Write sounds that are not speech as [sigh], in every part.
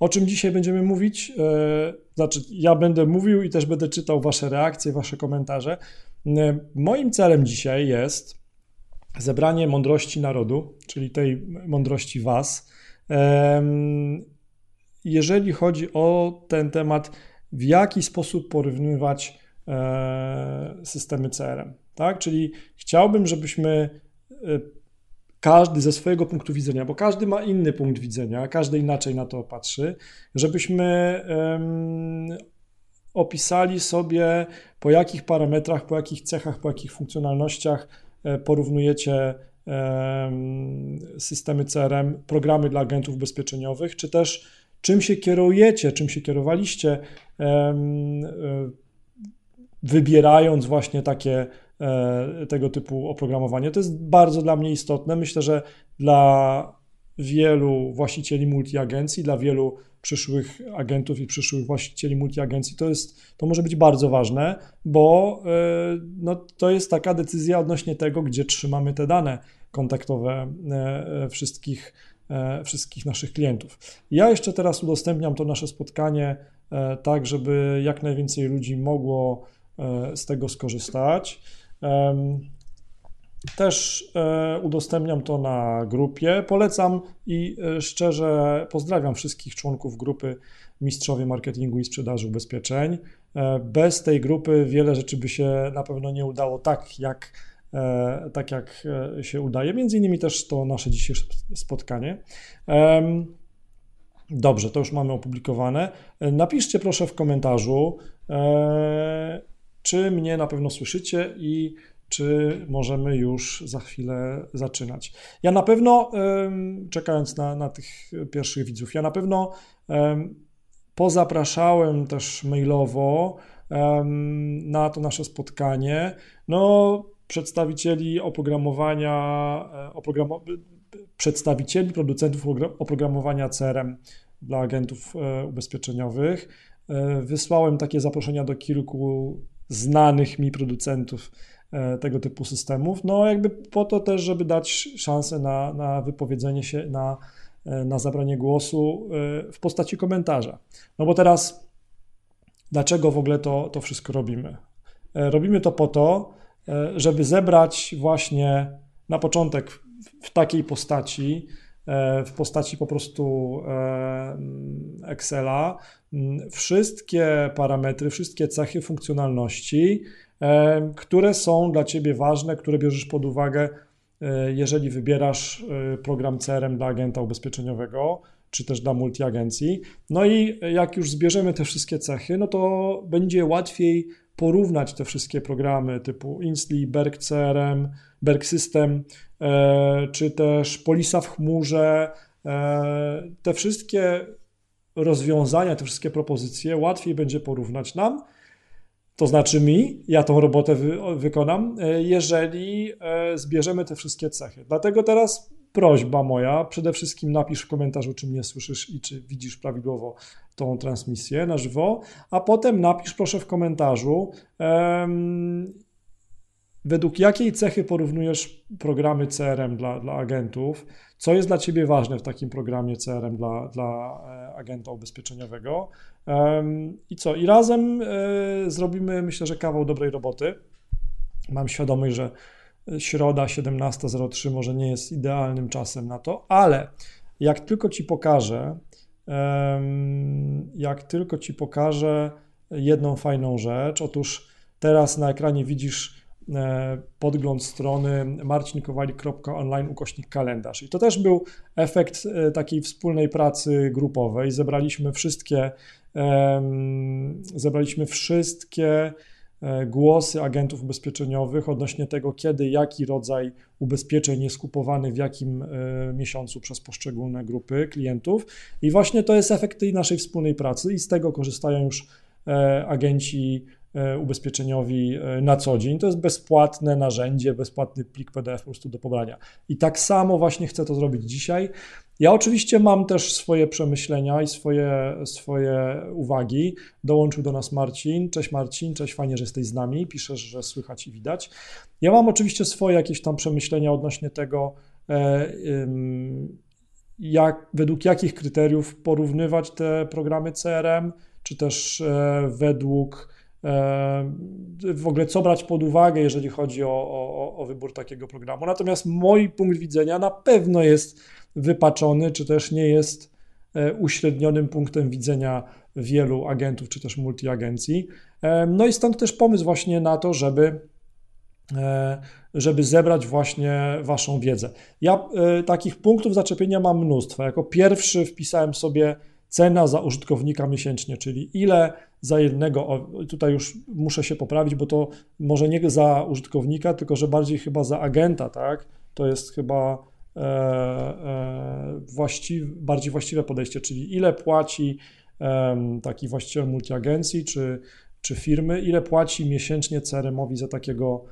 O czym dzisiaj będziemy mówić? Znaczy, ja będę mówił i też będę czytał Wasze reakcje, Wasze komentarze. Moim celem dzisiaj jest zebranie mądrości narodu, czyli tej mądrości Was. Jeżeli chodzi o ten temat, w jaki sposób porównywać e, systemy CRM, tak? Czyli chciałbym, żebyśmy e, każdy ze swojego punktu widzenia, bo każdy ma inny punkt widzenia, każdy inaczej na to patrzy, żebyśmy opisali sobie, po jakich parametrach, po jakich cechach, po jakich funkcjonalnościach e, porównujecie systemy CRM, programy dla agentów ubezpieczeniowych, czy też czym się kierujecie, czym się kierowaliście, e, wybierając właśnie takie tego typu oprogramowanie. To jest bardzo dla mnie istotne. Myślę, że dla wielu właścicieli multiagencji, dla wielu przyszłych agentów i przyszłych właścicieli multiagencji, to, jest, to może być bardzo ważne, bo e, no, to jest taka decyzja odnośnie tego, gdzie trzymamy te dane kontaktowe wszystkich E, wszystkich naszych klientów. Ja jeszcze teraz udostępniam to nasze spotkanie e, tak, żeby jak najwięcej ludzi mogło e, z tego skorzystać. Też udostępniam to na grupie. Polecam i szczerze pozdrawiam wszystkich członków grupy Mistrzowie Marketingu i Sprzedaży Ubezpieczeń. Bez tej grupy wiele rzeczy by się na pewno nie udało tak, jak E, tak jak e, się udaje. Między innymi też to nasze dzisiejsze spotkanie. Dobrze, to już mamy opublikowane. E, napiszcie proszę w komentarzu, czy mnie na pewno słyszycie i czy możemy już za chwilę zaczynać. Ja na pewno, czekając na, na tych pierwszych widzów, ja na pewno pozapraszałem też mailowo na to nasze spotkanie. No, przedstawicieli oprogramowania, e, oprogram, przedstawicieli producentów oprogramowania CRM dla agentów e, ubezpieczeniowych. E, wysłałem takie zaproszenia do kilku znanych mi producentów tego typu systemów. No, jakby po to też, żeby dać szansę na, na wypowiedzenie się, na, na zabranie głosu w postaci komentarza. No bo teraz, dlaczego w ogóle to, to wszystko robimy? Robimy to po to, E, żeby zebrać właśnie na początek w takiej postaci, e, w postaci po prostu e, Excela, wszystkie parametry, wszystkie cechy funkcjonalności, które są dla Ciebie ważne, które bierzesz pod uwagę, jeżeli wybierasz program CRM dla agenta ubezpieczeniowego, czy też dla multiagencji. No i jak już zbierzemy te wszystkie cechy, no to będzie łatwiej porównać te wszystkie programy typu Insli, Berg CRM, Berg System, e, czy też Polisa w chmurze, e, te wszystkie rozwiązania, te wszystkie propozycje łatwiej będzie porównać nam, to znaczy mi, ja tą robotę wy, wykonam, e, jeżeli zbierzemy te wszystkie cechy. Dlatego teraz prośba moja, przede wszystkim napisz w komentarzu, czy mnie słyszysz i czy widzisz prawidłowo tą transmisję na żywo, a potem napisz proszę w komentarzu, według jakiej cechy porównujesz programy CRM dla, dla agentów, co jest dla Ciebie ważne w takim programie CRM dla, dla e, agenta ubezpieczeniowego? I co, i razem y, zrobimy, myślę, że kawał dobrej roboty. Mam świadomość, że środa 17.03 może nie jest idealnym czasem na to, ale jak tylko Ci pokażę, jak tylko Ci pokażę jedną fajną rzecz, otóż teraz na ekranie widzisz e, podgląd strony marcinkowalik.online ukośnik kalendarz. I to też był efekt e, takiej wspólnej pracy grupowej. Zebraliśmy wszystkie, zebraliśmy wszystkie E, głosy agentów ubezpieczeniowych odnośnie tego, kiedy jaki rodzaj ubezpieczeń jest kupowany w jakim e, miesiącu przez poszczególne grupy klientów. I właśnie to jest efekt tej naszej wspólnej pracy i z tego korzystają już e, agenci ubezpieczeniowi na co dzień. To jest bezpłatne narzędzie, bezpłatny plik PDF po prostu do pobrania. I tak samo właśnie chcę to zrobić dzisiaj. Ja oczywiście mam też swoje przemyślenia i swoje, swoje uwagi. Dołączył do nas Marcin. Cześć Marcin, cześć, fajnie, że jesteś z nami. Piszesz, że słychać i widać. Ja mam oczywiście swoje jakieś tam przemyślenia odnośnie tego, e, jak, według jakich kryteriów porównywać te programy CRM, czy też według w ogóle co brać pod uwagę, jeżeli chodzi o, o, o wybór takiego programu. Natomiast mój punkt widzenia na pewno jest wypaczony, czy też nie jest uśrednionym punktem widzenia wielu agentów, czy też multiagencji. No i stąd też pomysł właśnie na to, żeby e, żeby zebrać właśnie Waszą wiedzę. Ja e, takich punktów zaczepienia mam mnóstwo. Jako pierwszy wpisałem sobie cena za użytkownika miesięcznie, czyli ile za jednego, tutaj już muszę się poprawić, bo to może nie za użytkownika, tylko że bardziej chyba za agenta, tak? To jest chyba e, e, bardziej właściwe podejście, czyli ile płaci taki właściciel multiagencji czy, czy firmy, ile płaci miesięcznie CRM-owi za takiego,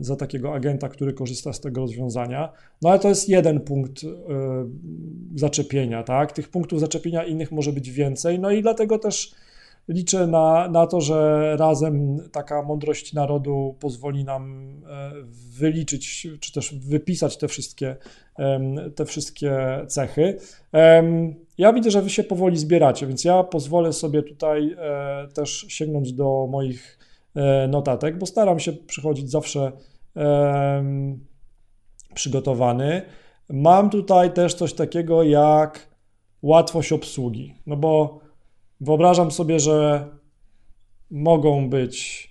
za takiego agenta, który korzysta z tego rozwiązania. No ale to jest jeden punkt e, zaczepienia, tak? Tych punktów zaczepienia innych może być więcej, no i dlatego też liczę na, na to, że razem taka mądrość narodu pozwoli nam e, wyliczyć, czy też wypisać te wszystkie, te wszystkie cechy. Ja widzę, że wy się powoli zbieracie, więc ja pozwolę sobie tutaj e, też sięgnąć do moich notatek, bo staram się przychodzić zawsze przygotowany. Mam tutaj też coś takiego jak łatwość obsługi, no bo Wyobrażam sobie, że mogą być,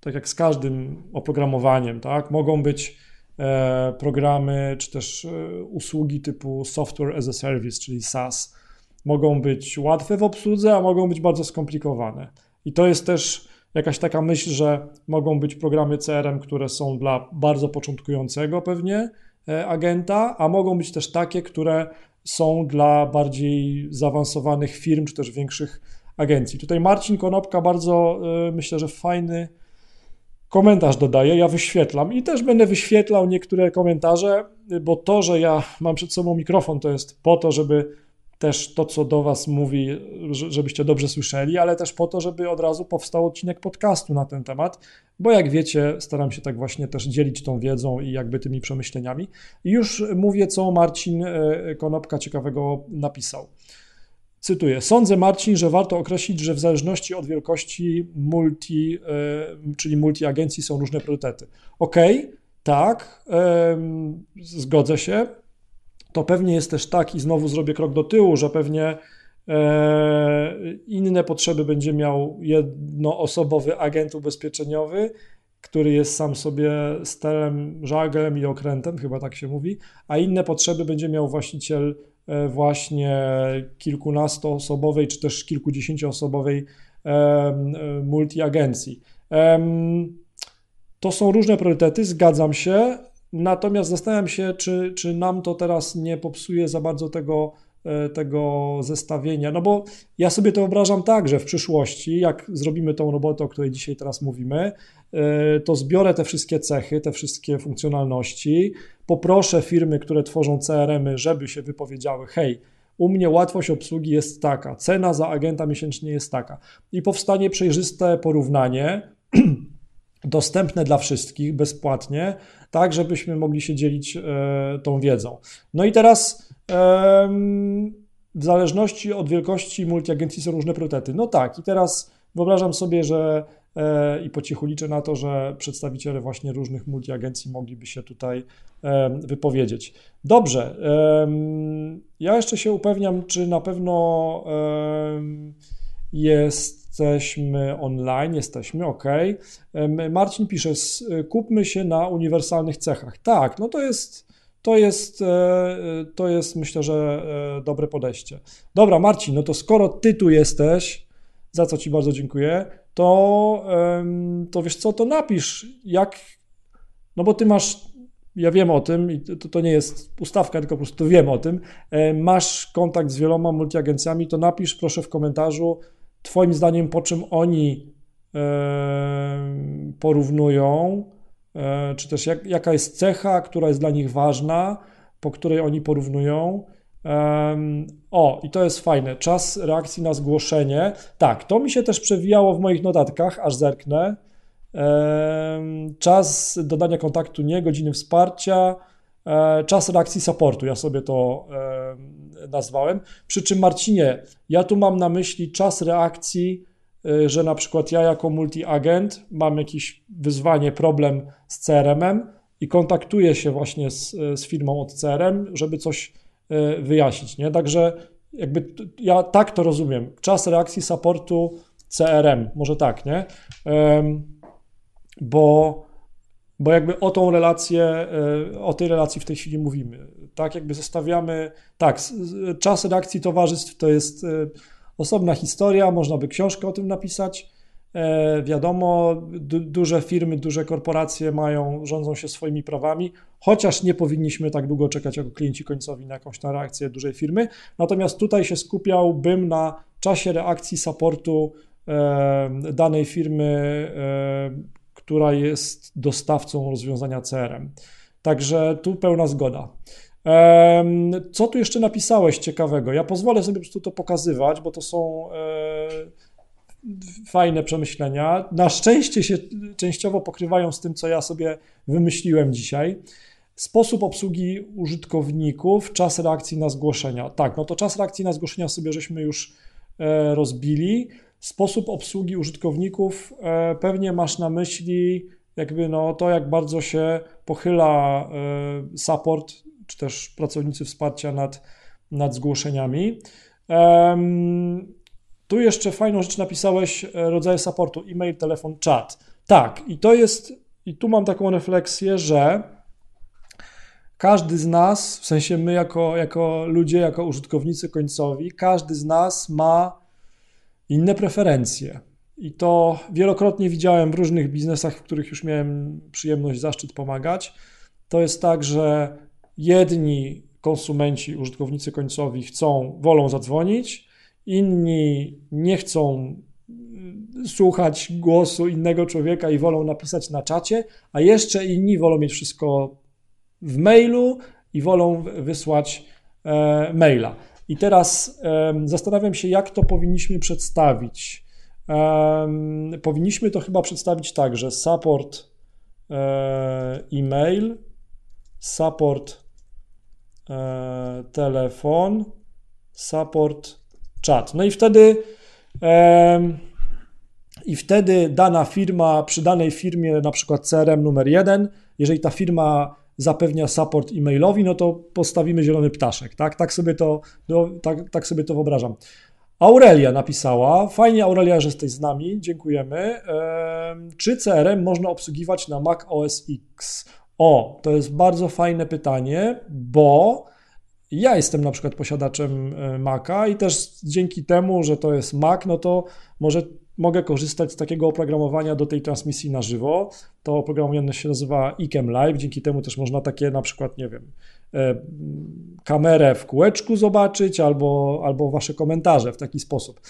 tak jak z każdym oprogramowaniem, tak, mogą być e, programy czy też e, usługi typu Software as a Service, czyli SaaS. Mogą być łatwe w obsłudze, a mogą być bardzo skomplikowane. I to jest też jakaś taka myśl, że mogą być programy CRM, które są dla bardzo początkującego pewnie e, agenta, a mogą być też takie, które są dla bardziej zaawansowanych firm, czy też większych agencji. Tutaj Marcin Konopka bardzo, y, myślę, że fajny komentarz dodaje, ja wyświetlam i też będę wyświetlał niektóre komentarze, bo to, że ja mam przed sobą mikrofon, to jest po to, żeby też to, co do Was mówi, żebyście dobrze słyszeli, ale też po to, żeby od razu powstał odcinek podcastu na ten temat, bo jak wiecie, staram się tak właśnie też dzielić tą wiedzą i jakby tymi przemyśleniami. Już mówię, co Marcin e, Konopka ciekawego napisał. Cytuję: Sądzę, Marcin, że warto określić, że w zależności od wielkości multi, e, czyli multi-agencji są różne priorytety. Okej, okay, tak, zgodzę się to pewnie jest też tak, i znowu zrobię krok do tyłu, że pewnie e, inne potrzeby będzie miał jednoosobowy agent ubezpieczeniowy, który jest sam sobie stelem, żaglem i okrętem, chyba tak się mówi, a inne potrzeby będzie miał właściciel e, właśnie kilkunastoosobowej czy też kilkudziesięcioosobowej e, multiagencji. To są różne priorytety, zgadzam się, Natomiast zastanawiam się, czy, czy nam to teraz nie popsuje za bardzo tego, e, tego zestawienia. No bo ja sobie to wyobrażam tak, że w przyszłości, jak zrobimy tą robotę, o której dzisiaj teraz mówimy, e, to zbiorę te wszystkie cechy, te wszystkie funkcjonalności, poproszę firmy, które tworzą CRM-y, żeby się wypowiedziały: hej, u mnie łatwość obsługi jest taka, cena za agenta miesięcznie jest taka. I powstanie przejrzyste porównanie [clears throat] dostępne dla wszystkich bezpłatnie, tak żebyśmy mogli się dzielić e, tą wiedzą. No i teraz w zależności od wielkości multiagencji są różne priorytety. No tak, i teraz wyobrażam sobie, że e, i po cichu liczę na to, że przedstawiciele właśnie różnych multiagencji mogliby się tutaj wypowiedzieć. Dobrze, ja jeszcze się upewniam, czy na pewno jest jesteśmy online, jesteśmy, ok. Marcin pisze, kupmy się na uniwersalnych cechach. Tak, no to jest, to jest, e, to jest myślę, że e, dobre podejście. Dobra, Marcin, no to skoro ty tu jesteś, za co ci bardzo dziękuję, to, to wiesz co, to napisz, jak, no bo ty masz ja wiem o tym i to, to nie jest ustawka, tylko po prostu wiem o tym. E, masz kontakt z wieloma multiagencjami, to napisz proszę w komentarzu, Twoim zdaniem, po czym oni porównują, e, czy też jak, jaka jest cecha, która jest dla nich ważna, po której oni porównują. O, i to jest fajne. Czas reakcji na zgłoszenie. Tak, to mi się też przewijało w moich notatkach, aż zerknę. Czas dodania kontaktu nie, godziny wsparcia, e, czas reakcji supportu, ja sobie to nazwałem. Przy czym, Marcinie, ja tu mam na myśli czas reakcji, że na przykład ja jako multi-agent mam jakieś wyzwanie, problem z CRM-em i kontaktuję się właśnie z, z firmą od CRM, żeby coś wyjaśnić. Nie? Także jakby ja tak to rozumiem. Czas reakcji supportu CRM, może tak, nie? Bo, bo jakby o tą relację, e, o tej relacji w tej chwili mówimy. Tak, jakby zostawiamy, tak, czas reakcji towarzystw to jest e, osobna historia, można by książkę o tym napisać. E, wiadomo, du duże firmy, duże korporacje mają, rządzą się swoimi prawami, chociaż nie powinniśmy tak długo czekać jako klienci końcowi na jakąś na reakcję dużej firmy. Natomiast tutaj się skupiałbym na czasie reakcji supportu e, danej firmy, e, która jest dostawcą rozwiązania CRM. Także tu pełna zgoda. Co tu jeszcze napisałeś ciekawego? Ja pozwolę sobie po prostu to pokazywać, bo to są fajne przemyślenia. Na szczęście się częściowo pokrywają z tym, co ja sobie wymyśliłem dzisiaj. Sposób obsługi użytkowników, czas reakcji na zgłoszenia. Tak, no to czas reakcji na zgłoszenia sobie żeśmy już e, rozbili. Sposób obsługi użytkowników e, pewnie masz na myśli jakby no to, jak bardzo się pochyla e, support, czy też pracownicy wsparcia nad, nad zgłoszeniami. Tu jeszcze fajną rzecz napisałeś, e, rodzaje supportu, e-mail, telefon, chat. Tak, i to jest, i tu mam taką refleksję, że każdy z nas, w sensie my jako, jako ludzie, jako użytkownicy końcowi, każdy z nas ma inne preferencje. I to wielokrotnie widziałem w różnych biznesach, w których już miałem przyjemność, zaszczyt pomagać. To jest tak, że jedni konsumenci, użytkownicy końcowi chcą, wolą zadzwonić, inni nie chcą y, słuchać głosu innego człowieka i wolą napisać na czacie, a jeszcze inni wolą mieć wszystko w mailu i wolą wysłać e, maila. I teraz e, zastanawiam się, jak to powinniśmy przedstawić. E, powinniśmy to chyba przedstawić tak, że support e, e-mail, support e, telefon, support czat. No i wtedy i wtedy dana firma, przy danej firmie, na przykład CRM numer jeden, jeżeli ta firma zapewnia support e-mailowi, no to postawimy zielony ptaszek, tak? Tak sobie to, no, tak, tak sobie to wyobrażam. Aurelia napisała, fajnie Aurelia, że jesteś z nami, dziękujemy. Czy CRM można obsługiwać na Mac OS X? O, to jest bardzo fajne pytanie, bo ja jestem na przykład posiadaczem e, Maca i też dzięki temu, że to jest Mac, no to może mogę korzystać z takiego oprogramowania do tej transmisji na żywo. To oprogramowanie się nazywa iCam Live, dzięki temu też można takie na przykład, nie wiem, e, kamerę w kółeczku zobaczyć albo, albo wasze komentarze w taki sposób.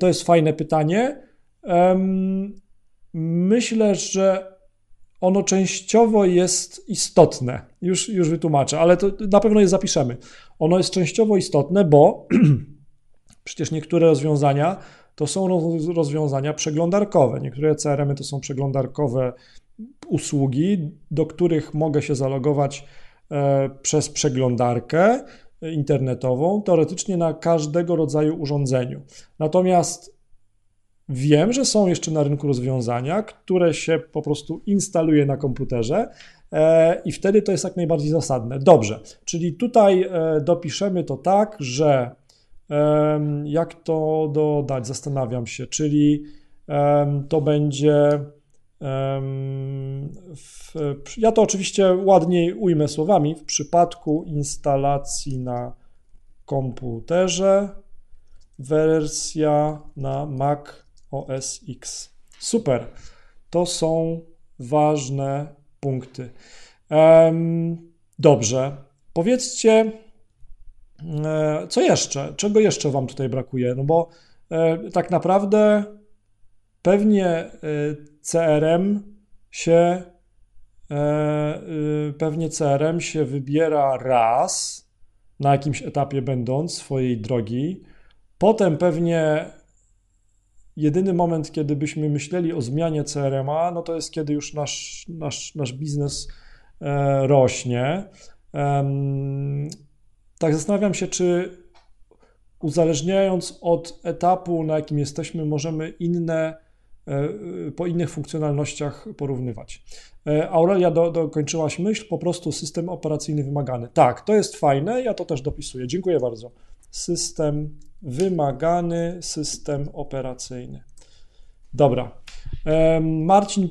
To jest fajne pytanie. Myślę, że ono częściowo jest istotne. Już, już wytłumaczę, ale to na pewno je zapiszemy. Ono jest częściowo istotne, bo [clears throat] przecież niektóre rozwiązania to są rozwiązania przeglądarkowe. Niektóre CRM-y to są przeglądarkowe usługi, do których mogę się zalogować e, przez przeglądarkę internetową, teoretycznie na każdego rodzaju urządzeniu. Natomiast Wiem, że są jeszcze na rynku rozwiązania, które się po prostu instaluje na komputerze e, i wtedy to jest jak najbardziej zasadne. Dobrze, czyli tutaj e, dopiszemy to tak, że jak to dodać, zastanawiam się, czyli to będzie. W, ja to oczywiście ładniej ujmę słowami. W przypadku instalacji na komputerze, wersja na Mac OS X. Super. To są ważne punkty. Dobrze. Powiedzcie, e, co jeszcze? Czego jeszcze Wam tutaj brakuje? No bo e, tak naprawdę pewnie e, CRM się pewnie CRM się wybiera raz na jakimś etapie będąc swojej drogi. Potem pewnie jedyny moment, kiedy byśmy myśleli o zmianie CRM-a, no to jest kiedy już nasz, nasz, nasz biznes e, rośnie. Tak zastanawiam się, czy uzależniając od etapu, na jakim jesteśmy, możemy inne, e, po innych funkcjonalnościach porównywać. E, Aurelia, do, dokończyłaś myśl, po prostu system operacyjny wymagany. Tak, to jest fajne, ja to też dopisuję. Dziękuję bardzo. System wymagany, system operacyjny. Dobra. Marcin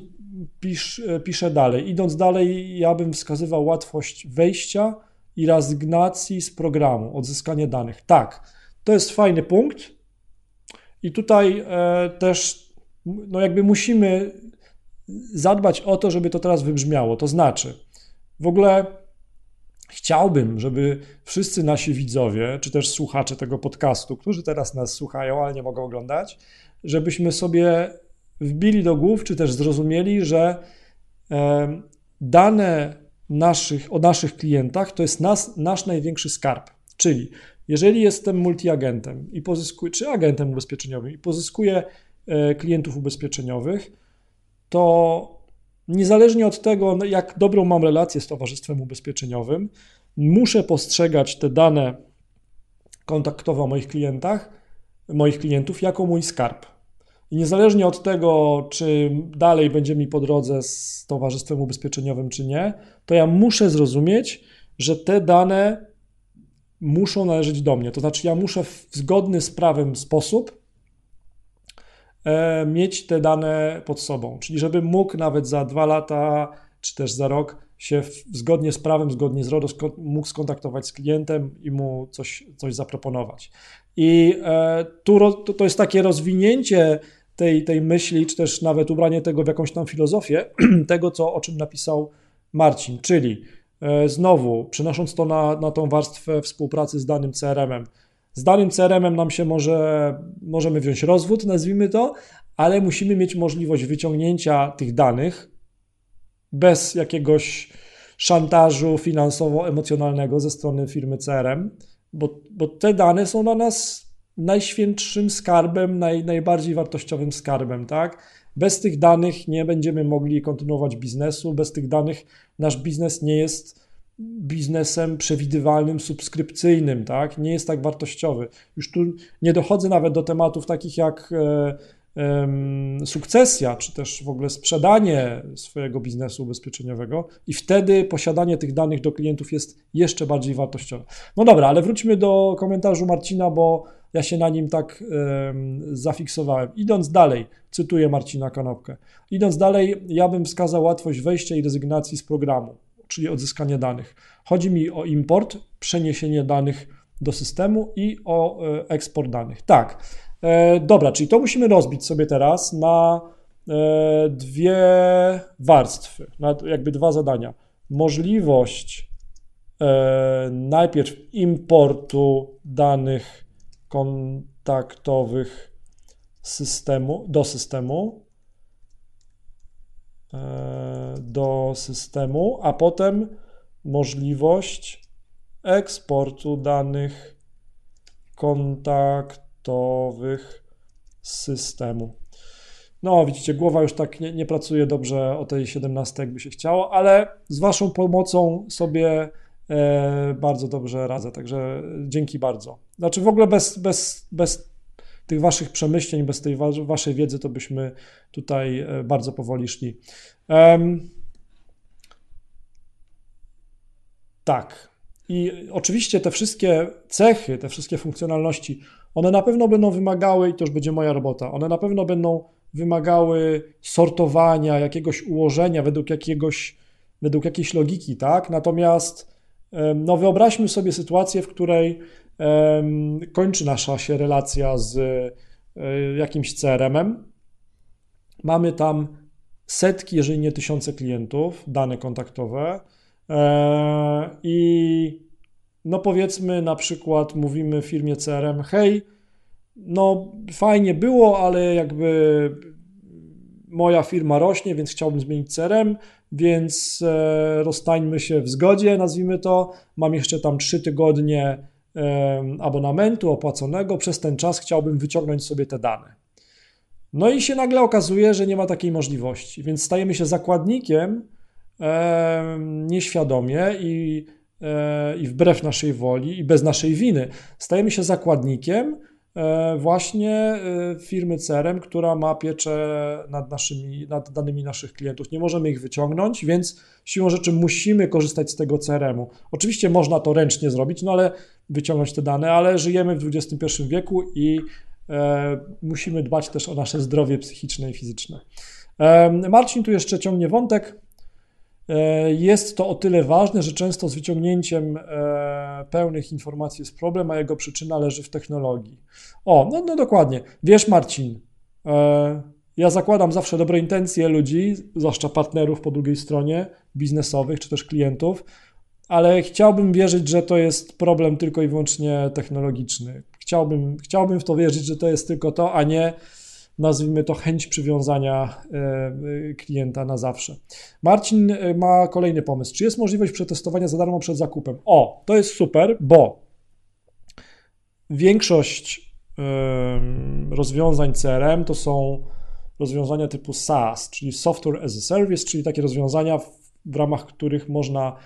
pisz, pisze dalej. Idąc dalej, ja bym wskazywał łatwość wejścia i rezygnacji z programu, odzyskanie danych. Tak, to jest fajny punkt. I tutaj e, też, no jakby musimy zadbać o to, żeby to teraz wybrzmiało. To znaczy, w ogóle chciałbym, żeby wszyscy nasi widzowie, czy też słuchacze tego podcastu, którzy teraz nas słuchają, ale nie mogą oglądać, żebyśmy sobie wbili do głów, czy też zrozumieli, że dane naszych, o naszych klientach to jest nas, nasz największy skarb. Czyli jeżeli jestem multiagentem i pozyskuję, czy agentem ubezpieczeniowym i pozyskuję e, klientów ubezpieczeniowych, to niezależnie od tego, no, jak dobrą mam relację z towarzystwem ubezpieczeniowym, muszę postrzegać te dane kontaktowe o moich klientach, moich klientów jako mój skarb. I niezależnie od tego, czy dalej będzie mi po drodze z towarzystwem ubezpieczeniowym, czy nie, to ja muszę zrozumieć, że te dane muszą należeć do mnie. To znaczy, ja muszę w zgodny z prawem sposób mieć te dane pod sobą. Czyli, żebym mógł nawet za dwa lata, czy też za rok się w, zgodnie z prawem, zgodnie z RODO mógł skontaktować z klientem i mu coś, coś zaproponować. I e, tu to, to jest takie rozwinięcie tej, tej myśli, czy też nawet ubranie tego w jakąś tam filozofię, [clears throat] tego, co, o czym napisał Marcin, czyli e, znowu przenosząc to na, na tą warstwę współpracy z danym CRM-em. Z danym CRM-em nam się może, możemy wziąć rozwód, nazwijmy to, ale musimy mieć możliwość wyciągnięcia tych danych bez jakiegoś szantażu finansowo-emocjonalnego ze strony firmy CRM, bo, bo te dane są dla nas najświętszym skarbem, naj, najbardziej wartościowym skarbem, tak? Bez tych danych nie będziemy mogli kontynuować biznesu, bez tych danych nasz biznes nie jest biznesem przewidywalnym, subskrypcyjnym, tak? Nie jest tak wartościowy. Już tu nie dochodzę nawet do tematów takich jak e, sukcesja, czy też w ogóle sprzedanie swojego biznesu ubezpieczeniowego, i wtedy posiadanie tych danych do klientów jest jeszcze bardziej wartościowe. No dobra, ale wróćmy do komentarzu Marcina, bo ja się na nim tak zafiksowałem. Idąc dalej, cytuję Marcina Kanopkę. Idąc dalej, ja bym wskazał łatwość wejścia i rezygnacji z programu, czyli odzyskanie danych. Chodzi mi o import, przeniesienie danych do systemu i o e, eksport danych. Tak. E, dobra, czyli to musimy rozbić sobie teraz na e, dwie warstwy, na jakby dwa zadania. Możliwość najpierw importu danych kontaktowych systemu, do systemu, do systemu, a potem możliwość eksportu danych kontaktowych z systemu. No, widzicie, głowa już tak nie, nie, pracuje dobrze o tej 17, jakby się chciało, ale z Waszą pomocą sobie E, bardzo dobrze radzę, także dzięki bardzo. Znaczy w ogóle bez, bez, bez tych waszych przemyśleń, bez tej waszej wiedzy, to byśmy tutaj e, bardzo powoli szli. Um, tak. I oczywiście te wszystkie cechy, te wszystkie funkcjonalności, one na pewno będą wymagały, i to już będzie moja robota, one na pewno będą wymagały sortowania, jakiegoś ułożenia według jakiegoś, według jakiejś logiki, tak? Natomiast no wyobraźmy sobie sytuację, w której kończy nasza się relacja z e, jakimś CRM-em. Mamy tam setki, jeżeli nie tysiące klientów, dane kontaktowe e, i no powiedzmy na przykład mówimy firmie CRM, hej, no fajnie było, ale jakby moja firma rośnie, więc chciałbym zmienić CRM, więc e, rozstańmy się w zgodzie, nazwijmy to. Mam jeszcze tam trzy tygodnie abonamentu opłaconego, przez ten czas chciałbym wyciągnąć sobie te dane. No i się nagle okazuje, że nie ma takiej możliwości, więc stajemy się zakładnikiem nieświadomie i i wbrew naszej woli i bez naszej winy stajemy się zakładnikiem właśnie firmy CRM, która ma pieczę nad, naszymi, nad danymi naszych klientów. Nie możemy ich wyciągnąć, więc siłą rzeczy musimy korzystać z tego CRM-u. Oczywiście można to ręcznie zrobić, no ale wyciągnąć te dane, ale żyjemy w XXI wieku i e, musimy dbać też o nasze zdrowie psychiczne i fizyczne. E, Marcin tu jeszcze ciągnie wątek. E, jest to o tyle ważne, że często z wyciągnięciem e, pełnych informacji jest problem, a jego przyczyna leży w technologii. O, no, no dokładnie. Wiesz, Marcin, e, ja zakładam zawsze dobre intencje ludzi, zwłaszcza partnerów po drugiej stronie, biznesowych czy też klientów, ale chciałbym wierzyć, że to jest problem tylko i wyłącznie technologiczny. Chciałbym, chciałbym w to wierzyć, że to jest tylko to, a nie nazwijmy to chęć przywiązania e, klienta na zawsze. Marcin e, ma kolejny pomysł. Czy jest możliwość przetestowania za darmo przed zakupem? O, to jest super, bo większość rozwiązań CRM to są rozwiązania typu SaaS, czyli Software as a Service, czyli takie rozwiązania, w, w ramach których można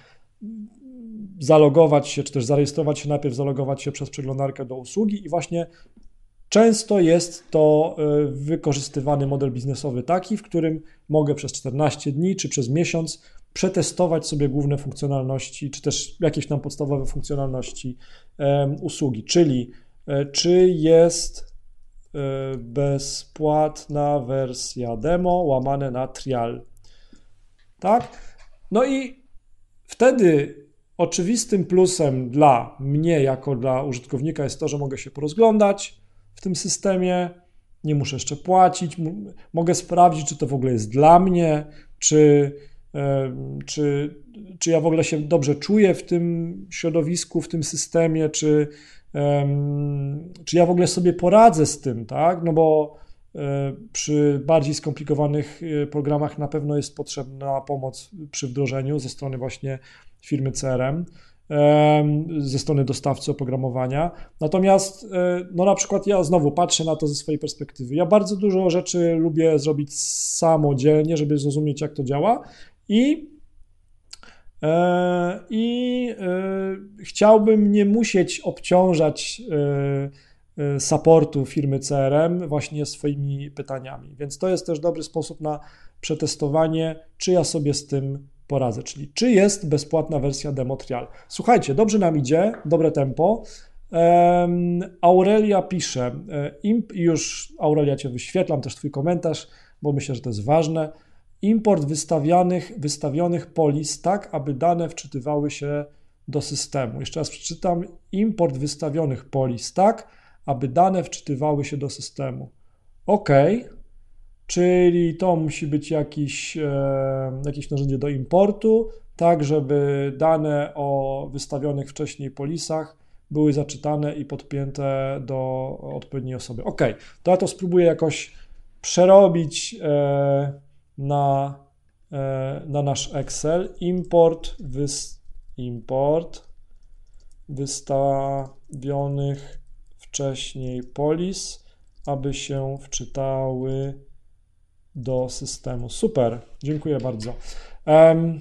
zalogować się, czy też zarejestrować się, najpierw zalogować się przez przeglądarkę do usługi i właśnie często jest to e, wykorzystywany model biznesowy taki, w którym mogę przez 14 dni czy przez miesiąc przetestować sobie główne funkcjonalności, czy też jakieś tam podstawowe funkcjonalności usługi, czyli e, czy jest e, bezpłatna wersja demo łamane na trial. Tak? No i Wtedy oczywistym plusem dla mnie, jako dla użytkownika, jest to, że mogę się porozglądać tym systemie, nie muszę jeszcze płacić, mogę sprawdzić, czy to w ogóle jest dla mnie, czy, czy, czy ja w ogóle się dobrze czuję w tym środowisku, w tym systemie, czy, czy ja w ogóle sobie poradzę z tym, tak? No bo E, przy bardziej skomplikowanych e, programach na pewno jest potrzebna pomoc przy wdrożeniu ze strony właśnie firmy CRM, ze strony dostawcy oprogramowania. Natomiast, e, no na przykład ja znowu patrzę na to ze swojej perspektywy. Ja bardzo dużo rzeczy lubię zrobić samodzielnie, żeby zrozumieć, jak to działa i i chciałbym nie musieć obciążać supportu firmy CRM właśnie swoimi pytaniami. Więc to jest też dobry sposób na przetestowanie, czy ja sobie z tym poradzę, czyli czy jest bezpłatna wersja demo trial. Słuchajcie, dobrze nam idzie, dobre tempo. Aurelia pisze, e, imp, już Aurelia Cię wyświetlam też Twój komentarz, bo myślę, że to jest ważne. Import wystawionych, wystawionych polis tak, aby dane wczytywały się do systemu. Jeszcze raz przeczytam. Import wystawionych polis tak, aby dane wczytywały się do systemu. OK, czyli to musi być jakiś, e, jakieś narzędzie do importu, tak żeby dane o wystawionych wcześniej polisach były zaczytane i podpięte do odpowiedniej osoby. OK, to ja to spróbuję jakoś przerobić e, na, e, na nasz Excel. Import, wys, import wystawionych wcześniej polis, aby się wczytały do systemu. Super, dziękuję bardzo. Um,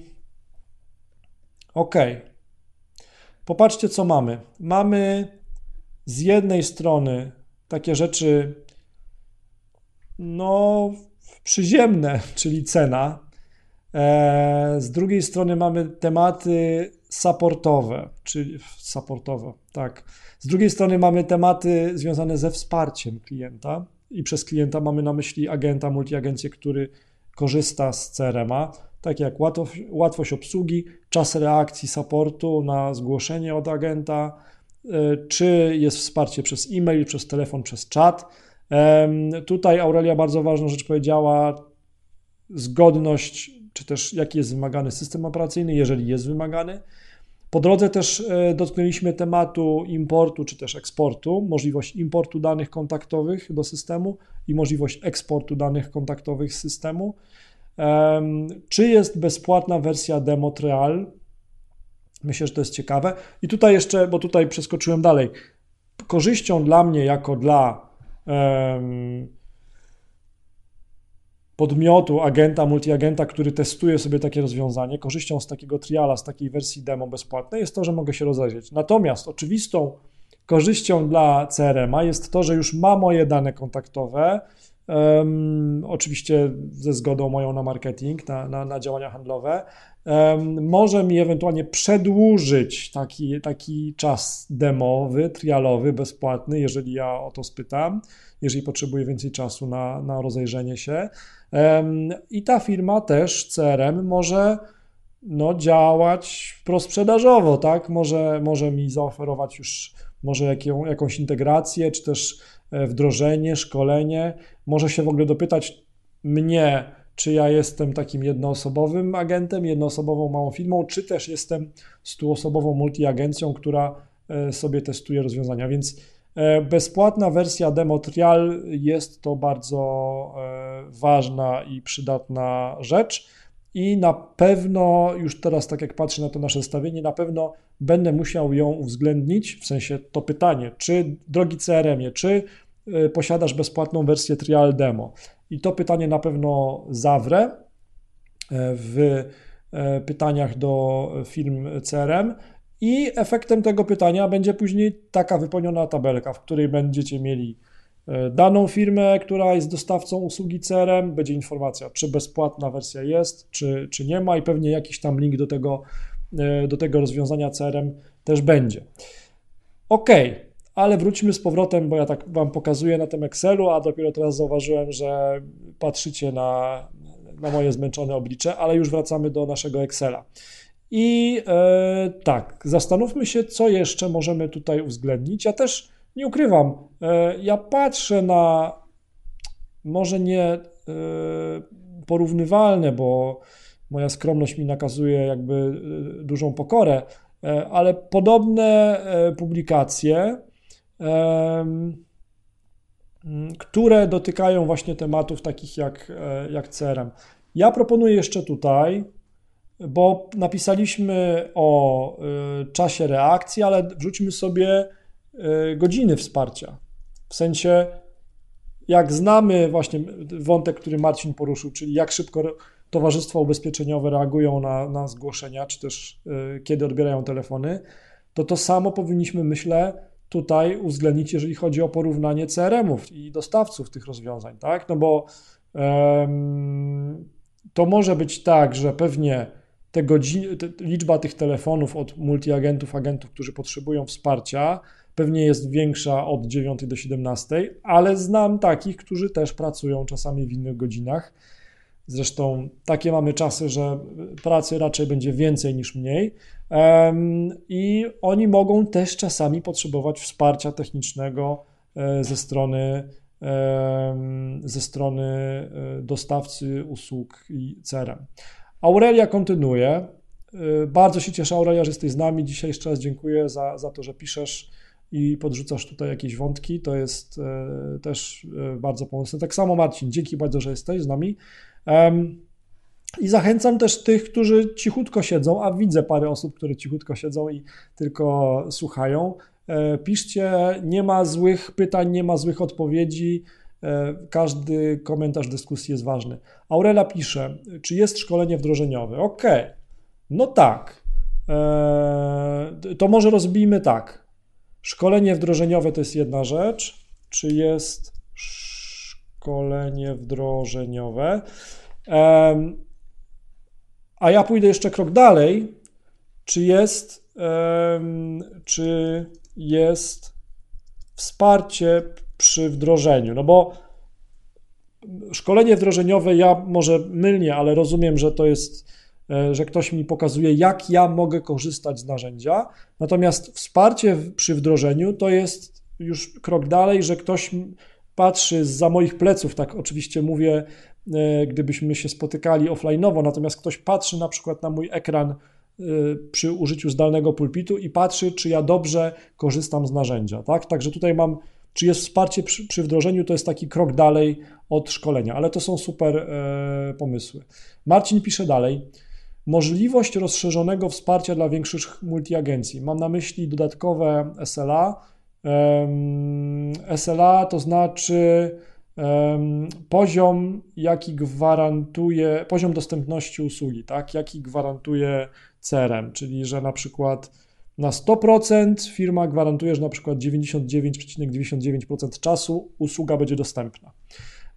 ok. Popatrzcie, co mamy. Mamy z jednej strony takie rzeczy, no, przyziemne, [laughs] czyli cena. E, z drugiej strony mamy tematy supportowe, czyli supportowe, tak. Z drugiej strony mamy tematy związane ze wsparciem klienta i przez klienta mamy na myśli agenta, multiagencję, który korzysta z CRM-a, takie jak łatwość, łatwość obsługi, czas reakcji supportu na zgłoszenie od agenta, e, czy jest wsparcie przez e-mail, przez telefon, przez czat. Tutaj Aurelia bardzo ważną rzecz powiedziała, zgodność, czy też jaki jest wymagany system operacyjny, jeżeli jest wymagany. Po drodze też e, dotknęliśmy tematu importu czy też eksportu, możliwość importu danych kontaktowych do systemu i możliwość eksportu danych kontaktowych z systemu. Czy jest bezpłatna wersja demo trial? Myślę, że to jest ciekawe. I tutaj jeszcze, bo tutaj przeskoczyłem dalej. Korzyścią dla mnie, jako dla um, podmiotu, agenta, multiagenta, który testuje sobie takie rozwiązanie, korzyścią z takiego triala, z takiej wersji demo bezpłatnej jest to, że mogę się rozejrzeć. Natomiast oczywistą korzyścią dla CRM-a jest to, że już ma moje dane kontaktowe, um, oczywiście ze zgodą moją na marketing, na, na, na działania handlowe, um, może mi ewentualnie przedłużyć taki, taki czas demowy, trialowy, bezpłatny, jeżeli ja o to spytam, jeżeli potrzebuję więcej czasu na, na rozejrzenie się. Um, I ta firma też, CRM, może no, działać prosprzedażowo, tak? Może, może mi zaoferować już może jaką, jakąś integrację, czy też wdrożenie, szkolenie. Może się w ogóle dopytać mnie, czy ja jestem takim jednoosobowym agentem, jednoosobową małą firmą, czy też jestem stuosobową multiagencją, która e, sobie testuje rozwiązania. Więc e, bezpłatna wersja demo trial jest to bardzo ważna i przydatna rzecz i na pewno, już teraz tak jak patrzę na to nasze stawienie, na pewno będę musiał ją uwzględnić, w sensie to pytanie, czy drogi CRM-ie, czy y, posiadasz bezpłatną wersję trial demo? I to pytanie na pewno zawrę e, w e, pytaniach do firm CRM i efektem tego pytania będzie później taka wypełniona tabelka, w której będziecie mieli daną firmę, która jest dostawcą usługi CRM, będzie informacja, czy bezpłatna wersja jest, czy, czy nie ma i pewnie jakiś tam link do tego, e, do tego rozwiązania CRM też będzie. Ok, ale wróćmy z powrotem, bo ja tak Wam pokazuję na tym Excelu, a dopiero teraz zauważyłem, że patrzycie na, na moje zmęczone oblicze, ale już wracamy do naszego Excela. I e, tak, zastanówmy się, co jeszcze możemy tutaj uwzględnić. Ja też nie ukrywam, e, ja patrzę na może nie e, porównywalne, bo moja skromność mi nakazuje jakby e, dużą pokorę, ale podobne publikacje, które dotykają właśnie tematów takich jak, jak CRM. Ja proponuję jeszcze tutaj, bo napisaliśmy o czasie reakcji, ale wrzućmy sobie godziny wsparcia. W sensie, jak znamy właśnie wątek, który Marcin poruszył, czyli jak szybko towarzystwa ubezpieczeniowe reagują na, na zgłoszenia, czy też e, kiedy odbierają telefony, to to samo powinniśmy, myślę, tutaj uwzględnić, jeżeli chodzi o porównanie CRM-ów i dostawców tych rozwiązań, tak? No bo um, to może być tak, że pewnie te godziny, te, liczba tych telefonów od multiagentów, agentów, którzy potrzebują wsparcia, pewnie jest większa od 9 do 17, ale znam takich, którzy też pracują czasami w innych godzinach. Zresztą takie mamy czasy, że pracy raczej będzie więcej niż mniej. I oni mogą też czasami potrzebować wsparcia technicznego e, ze strony, ze strony e, dostawcy usług i CRM. Aurelia kontynuuje. E, bardzo się cieszę, Aurelia, że jesteś z nami. Dzisiaj jeszcze raz dziękuję za, za to, że piszesz i podrzucasz tutaj jakieś wątki, to jest e, też e, bardzo pomocne. Tak samo Marcin, dzięki bardzo, że jesteś z nami. I zachęcam też tych, którzy cichutko siedzą, a widzę parę osób, które cichutko siedzą i tylko słuchają. E, piszcie, nie ma złych pytań, nie ma złych odpowiedzi. Każdy komentarz dyskusji jest ważny. Aurela pisze, czy jest szkolenie wdrożeniowe? Ok, no tak. To może rozbijmy tak. Szkolenie wdrożeniowe to jest jedna rzecz. Czy jest szkolenie wdrożeniowe? A ja pójdę jeszcze krok dalej. Czy jest, czy jest wsparcie przy wdrożeniu? No bo szkolenie wdrożeniowe, ja może mylnie, ale rozumiem, że to jest że ktoś mi pokazuje, jak ja mogę korzystać z narzędzia. Natomiast wsparcie przy wdrożeniu to jest już krok dalej, że ktoś patrzy za moich pleców, tak oczywiście mówię, e, gdybyśmy się spotykali offline'owo, natomiast ktoś patrzy na przykład na mój ekran e, przy użyciu zdalnego pulpitu i patrzy, czy ja dobrze korzystam z narzędzia. Tak? Także tutaj mam, czy jest wsparcie przy, przy wdrożeniu, to jest taki krok dalej od szkolenia, ale to są super e, pomysły. Marcin pisze dalej. Możliwość rozszerzonego wsparcia dla większych multiagencji. Mam na myśli dodatkowe SLA. SLA to znaczy poziom, jaki gwarantuje, poziom dostępności usługi, tak, jaki gwarantuje CRM, czyli że na przykład na 100% firma gwarantuje, że na przykład 99,99% czasu usługa będzie dostępna.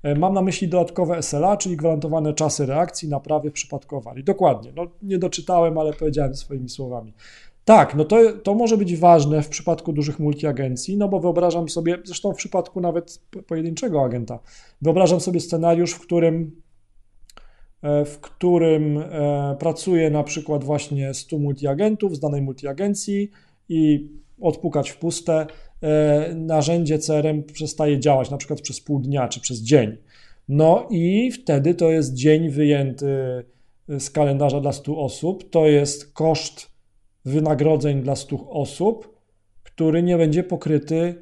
E, mam na myśli dodatkowe SLA, czyli gwarantowane czasy reakcji, naprawy w przypadku awarii. Dokładnie, no, nie doczytałem, ale powiedziałem swoimi słowami. Tak, no to, to może być ważne w przypadku dużych multiagencji, no bo wyobrażam sobie, zresztą w przypadku nawet pojedynczego agenta, wyobrażam sobie scenariusz, w którym e, w którym e, pracuje na przykład właśnie 100 multiagentów z danej multiagencji i odpukać w puste, narzędzie CRM przestaje działać na przykład przez pół dnia czy przez dzień. No i wtedy to jest dzień wyjęty z kalendarza dla 100 osób, to jest koszt wynagrodzeń dla 100 osób, który nie będzie pokryty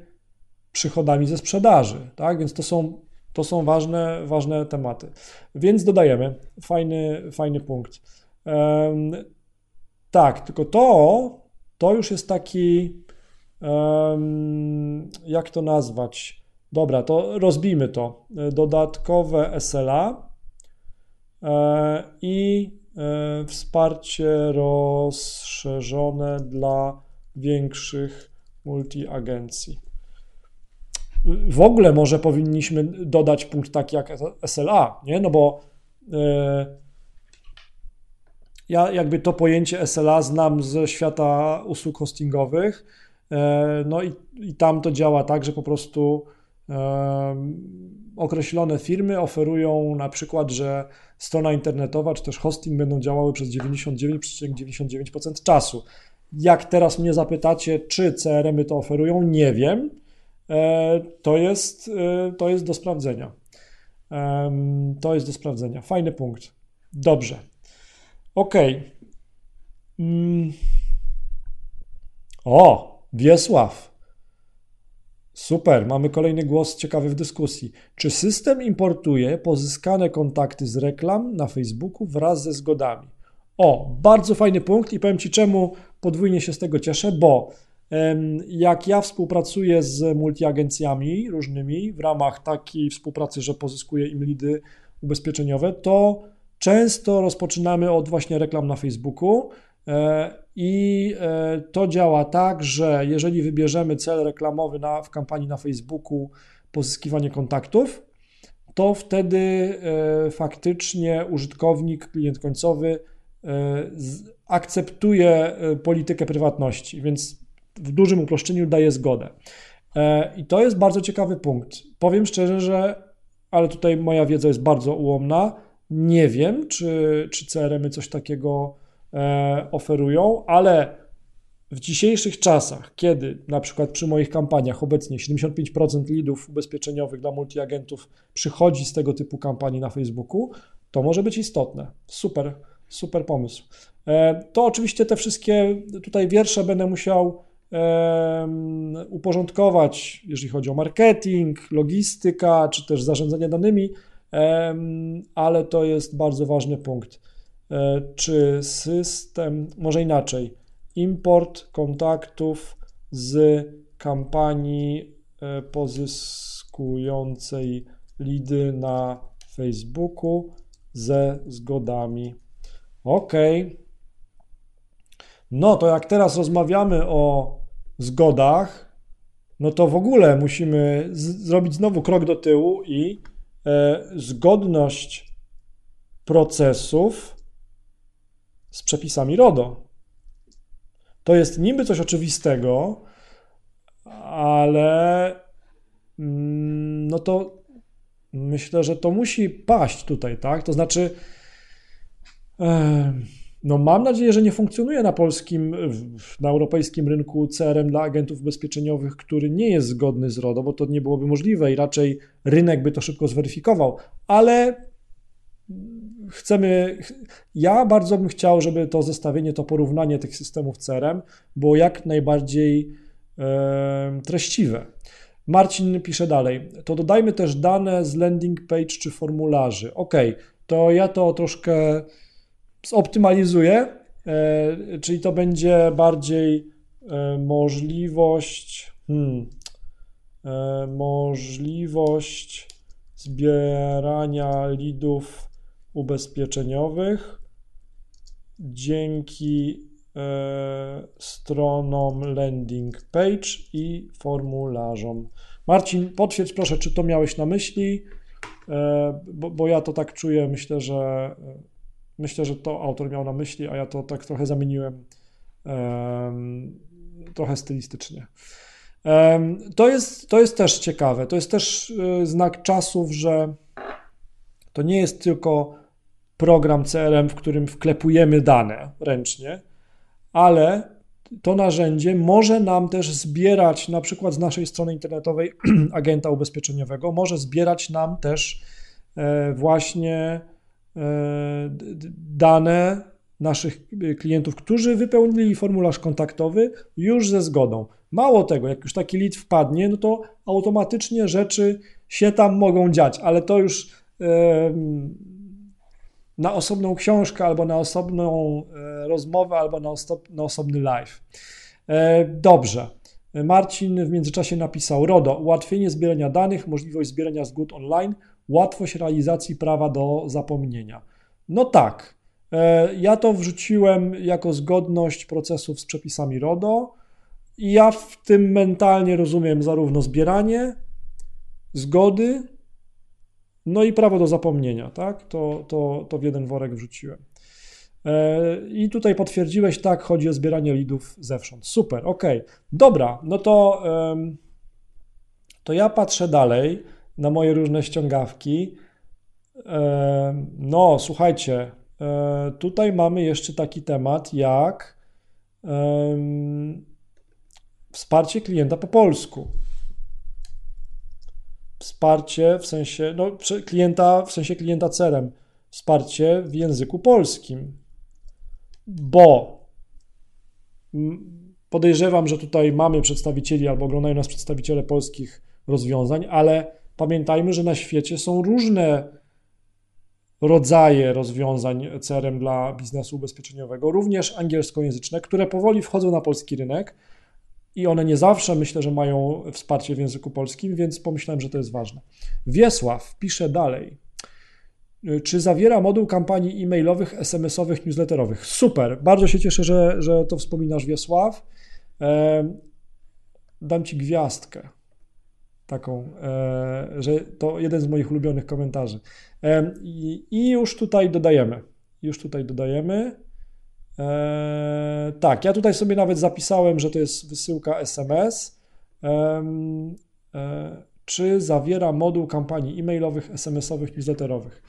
przychodami ze sprzedaży. Tak? Więc to są, to są ważne, ważne tematy. Więc dodajemy fajny, fajny punkt. Um, tak, tylko to, to już jest taki, jak to nazwać? Dobra, to rozbijmy to. Dodatkowe SLA e, i E, wsparcie rozszerzone dla większych multiagencji. W ogóle może powinniśmy dodać punkt taki jak SLA, nie? No bo e, ja jakby to pojęcie SLA znam ze świata usług hostingowych, e, no i, i tam to działa tak, że po prostu określone firmy oferują na przykład, że strona internetowa czy też hosting będą działały przez 99,99% ,99 czasu. Jak teraz mnie zapytacie, czy CRM-y to oferują, nie wiem. E, to jest, e, to jest do sprawdzenia. To jest do sprawdzenia. Fajny punkt. Dobrze. Ok. Mm. O, Wiesław. Super, mamy kolejny głos ciekawy w dyskusji. Czy system importuje pozyskane kontakty z reklam na Facebooku wraz ze zgodami? O, bardzo fajny punkt i powiem Ci czemu podwójnie się z tego cieszę, bo jak ja współpracuję z multiagencjami różnymi w ramach takiej współpracy, że pozyskuję im lidy ubezpieczeniowe, to często rozpoczynamy od właśnie reklam na Facebooku i e, to działa tak, że jeżeli wybierzemy cel reklamowy na, w kampanii na Facebooku pozyskiwanie kontaktów, to wtedy e, faktycznie użytkownik, klient końcowy e, akceptuje politykę prywatności, więc w dużym uproszczeniu daje zgodę. I to jest bardzo ciekawy punkt. Powiem szczerze, że, ale tutaj moja wiedza jest bardzo ułomna. Nie wiem, czy, czy CRM-y coś takiego E, oferują, ale w dzisiejszych czasach, kiedy na przykład przy moich kampaniach obecnie 75% lidów ubezpieczeniowych dla multiagentów przychodzi z tego typu kampanii na Facebooku, to może być istotne. Super, super pomysł. E, to oczywiście te wszystkie tutaj wiersze będę musiał uporządkować, jeżeli chodzi o marketing, logistyka, czy też zarządzanie danymi, ale to jest bardzo ważny punkt. E, czy system, może inaczej, import kontaktów z kampanii e, pozyskującej lidy na Facebooku ze zgodami. OK. No to jak teraz rozmawiamy o zgodach, no to w ogóle musimy zrobić znowu krok do tyłu i e, zgodność procesów z przepisami RODO. To jest niby coś oczywistego, ale mm, no to myślę, że to musi paść tutaj, tak? To znaczy, no mam nadzieję, że nie funkcjonuje na polskim, na europejskim rynku CRM dla agentów ubezpieczeniowych, który nie jest zgodny z RODO, bo to nie byłoby możliwe i raczej rynek by to szybko zweryfikował, ale chcemy, ja bardzo bym chciał, żeby to zestawienie, to porównanie tych systemów CRM było jak najbardziej e, treściwe. Marcin pisze dalej, to dodajmy też dane z landing page czy formularzy. Ok, to ja to troszkę zoptymalizuję, e, czyli to będzie bardziej e, możliwość, hmm, e, możliwość zbierania lidów ubezpieczeniowych dzięki e, stronom landing page i formularzom. Marcin, potwierdź proszę, czy to miałeś na myśli, e, bo, bo ja to tak czuję, myślę, że e, myślę, że to autor miał na myśli, a ja to tak trochę zamieniłem trochę stylistycznie. To jest, to jest też ciekawe. To jest też e, znak czasów, że to nie jest tylko program CRM, w którym wklepujemy dane ręcznie, ale to narzędzie może nam też zbierać, na przykład z naszej strony internetowej [clears throat] agenta ubezpieczeniowego, może zbierać nam też e, właśnie e, dane naszych klientów, którzy wypełnili formularz kontaktowy już ze zgodą. Mało tego, jak już taki lead wpadnie, no to automatycznie rzeczy się tam mogą dziać, ale to już na osobną książkę, albo na osobną e, rozmowę, albo na, na osobny live. E, dobrze. Marcin w międzyczasie napisał: RODO, ułatwienie zbierania danych, możliwość zbierania zgód online, łatwość realizacji prawa do zapomnienia. No tak. E, ja to wrzuciłem jako zgodność procesów z przepisami RODO. I ja w tym mentalnie rozumiem zarówno zbieranie, zgody, no i prawo do zapomnienia, tak? To, to, to w jeden worek wrzuciłem. E, I tutaj potwierdziłeś, tak, chodzi o zbieranie lidów zewsząd. Super, ok. Dobra, no to, to ja patrzę dalej na moje różne ściągawki. No, słuchajcie, e, tutaj mamy jeszcze taki temat jak Wsparcie klienta po polsku. Wsparcie w sensie, no, klienta, w sensie klienta celem. Wsparcie w języku polskim. Bo podejrzewam, że tutaj mamy przedstawicieli albo oglądają nas przedstawiciele polskich rozwiązań, ale pamiętajmy, że na świecie są różne rodzaje rozwiązań CRM dla biznesu ubezpieczeniowego, również angielskojęzyczne, które powoli wchodzą na polski rynek i one nie zawsze myślę, że mają wsparcie w języku polskim, więc pomyślałem, że to jest ważne. Wiesław pisze dalej. Czy zawiera moduł kampanii e-mailowych, SMS-owych, newsletterowych? Super, bardzo się cieszę, że, że to wspominasz, Wiesław. Dam ci gwiazdkę taką, e, że to jeden z moich ulubionych komentarzy. I już tutaj dodajemy. Już tutaj dodajemy. E, tak, ja tutaj sobie nawet zapisałem, że to jest wysyłka SMS. E, czy zawiera moduł kampanii e-mailowych, SMS-owych, newsletterowych?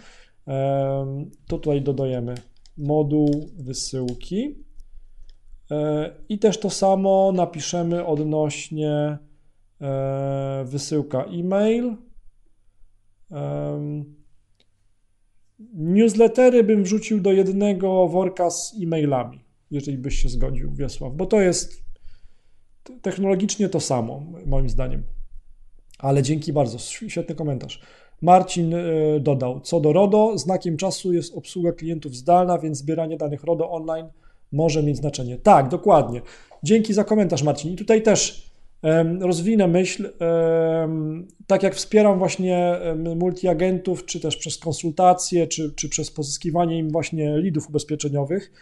To tutaj dodajemy moduł wysyłki. E, I też to samo napiszemy odnośnie wysyłka e-mail. Newslettery bym wrzucił do jednego worka z e-mailami, jeżeli byś się zgodził, Wiesław, bo to jest technologicznie to samo, moim zdaniem. Ale dzięki bardzo, świetny komentarz. Marcin y, dodał, co do RODO, znakiem czasu jest obsługa klientów zdalna, więc zbieranie danych RODO online może mieć znaczenie. Tak, dokładnie. Dzięki za komentarz, Marcin. I tutaj też rozwinę myśl, tak jak wspieram właśnie multiagentów, czy też przez konsultacje, czy, czy przez pozyskiwanie im właśnie lidów ubezpieczeniowych,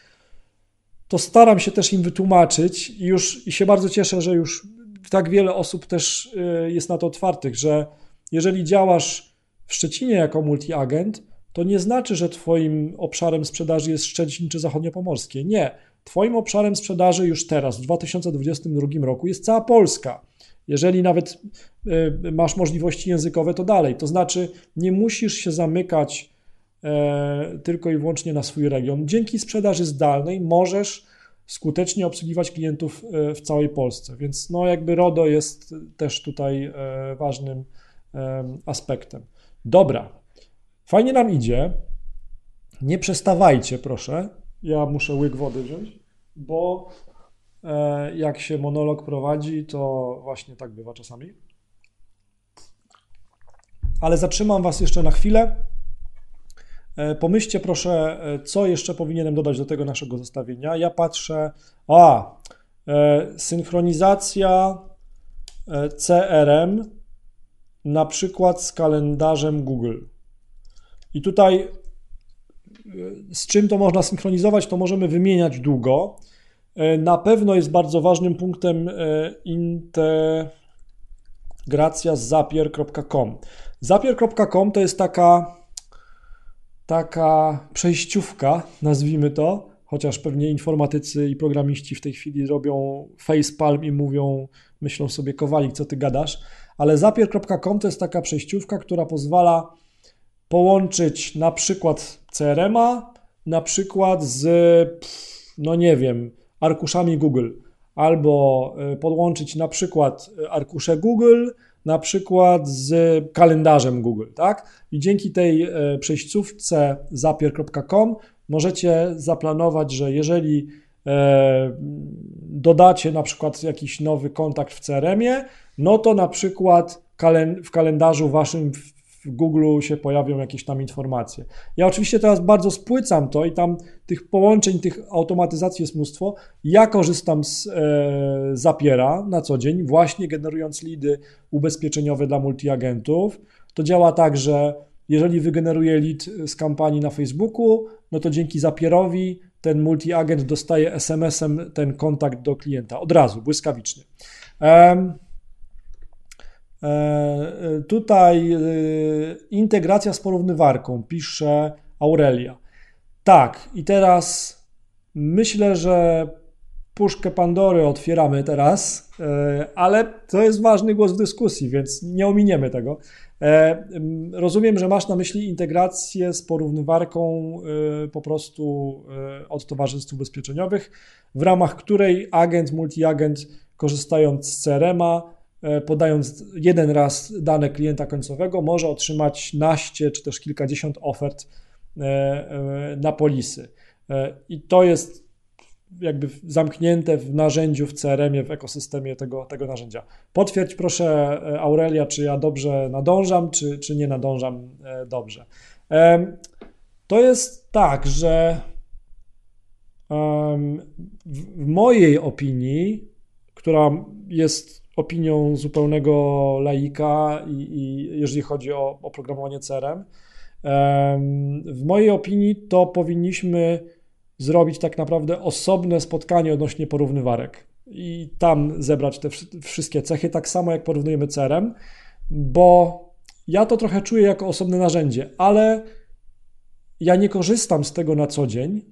to staram się też im wytłumaczyć i już i się bardzo cieszę, że już tak wiele osób też e, jest na to otwartych, że jeżeli działasz w Szczecinie jako multiagent, to nie znaczy, że Twoim obszarem sprzedaży jest Szczecin czy Zachodniopomorskie. Nie. Twoim obszarem sprzedaży już teraz, w 2022 roku, jest cała Polska. Jeżeli nawet y, masz możliwości językowe, to dalej. To znaczy, nie musisz się zamykać e, tylko i wyłącznie na swój region. Dzięki sprzedaży zdalnej możesz skutecznie obsługiwać klientów e, w całej Polsce. Więc no jakby RODO jest też tutaj e, ważnym aspektem. Dobra, fajnie nam idzie. Nie przestawajcie, proszę ja muszę łyk wody wziąć, bo e, jak się monolog prowadzi, to właśnie tak bywa czasami. Ale zatrzymam Was jeszcze na chwilę. E, pomyślcie proszę, e, co jeszcze powinienem dodać do tego naszego zestawienia. Ja patrzę, a, synchronizacja CRM na przykład z kalendarzem Google. I tutaj z czym to można synchronizować, to możemy wymieniać długo. Na pewno jest bardzo ważnym punktem integracja z zapier.com. Zapier.com to jest taka, taka przejściówka, nazwijmy to, chociaż pewnie informatycy i programiści w tej chwili robią facepalm i mówią, myślą sobie, Kowalik, co ty gadasz, ale zapier.com to jest taka przejściówka, która pozwala połączyć na przykład CRM-a, na przykład z, no nie wiem, arkuszami Google, albo e, podłączyć na przykład arkusze Google, na przykład z kalendarzem Google, tak? I dzięki tej e, przejściówce zapier.com możecie zaplanować, że jeżeli dodacie na przykład jakiś nowy kontakt w CRM-ie, no to na przykład w kalendarzu waszym w Google się pojawią jakieś tam informacje. Ja oczywiście teraz bardzo spłycam to i tam tych połączeń, tych automatyzacji jest mnóstwo. Ja korzystam z e, Zapiera na co dzień, właśnie generując lidy ubezpieczeniowe dla multiagentów. To działa tak, że jeżeli wygeneruję lead z kampanii na Facebooku, no to dzięki Zapierowi ten multiagent dostaje SMS-em ten kontakt do klienta od razu, błyskawicznie. Um, Tutaj e, integracja z porównywarką, pisze Aurelia. Tak, i teraz myślę, że puszkę Pandory otwieramy teraz, ale to jest ważny głos w dyskusji, więc nie ominiemy tego. Rozumiem, że masz na myśli integrację z porównywarką po prostu od towarzystw ubezpieczeniowych, w ramach której agent, multiagent, korzystając z CRM-a, E, podając jeden raz dane klienta końcowego, może otrzymać naście czy też kilkadziesiąt ofert e, e, na polisy. I to jest jakby zamknięte w narzędziu, w CRM-ie, w ekosystemie tego, tego narzędzia. Potwierdź proszę, Aurelia, czy ja dobrze nadążam, czy, czy nie nadążam dobrze. To jest tak, że w mojej opinii, która jest opinią zupełnego laika, i, i jeżeli chodzi o oprogramowanie CRM. W mojej opinii to powinniśmy zrobić tak naprawdę osobne spotkanie odnośnie porównywarek i tam zebrać te wszystkie cechy, tak samo jak porównujemy CRM, bo ja to trochę czuję jako osobne narzędzie, ale ja nie korzystam z tego na co dzień,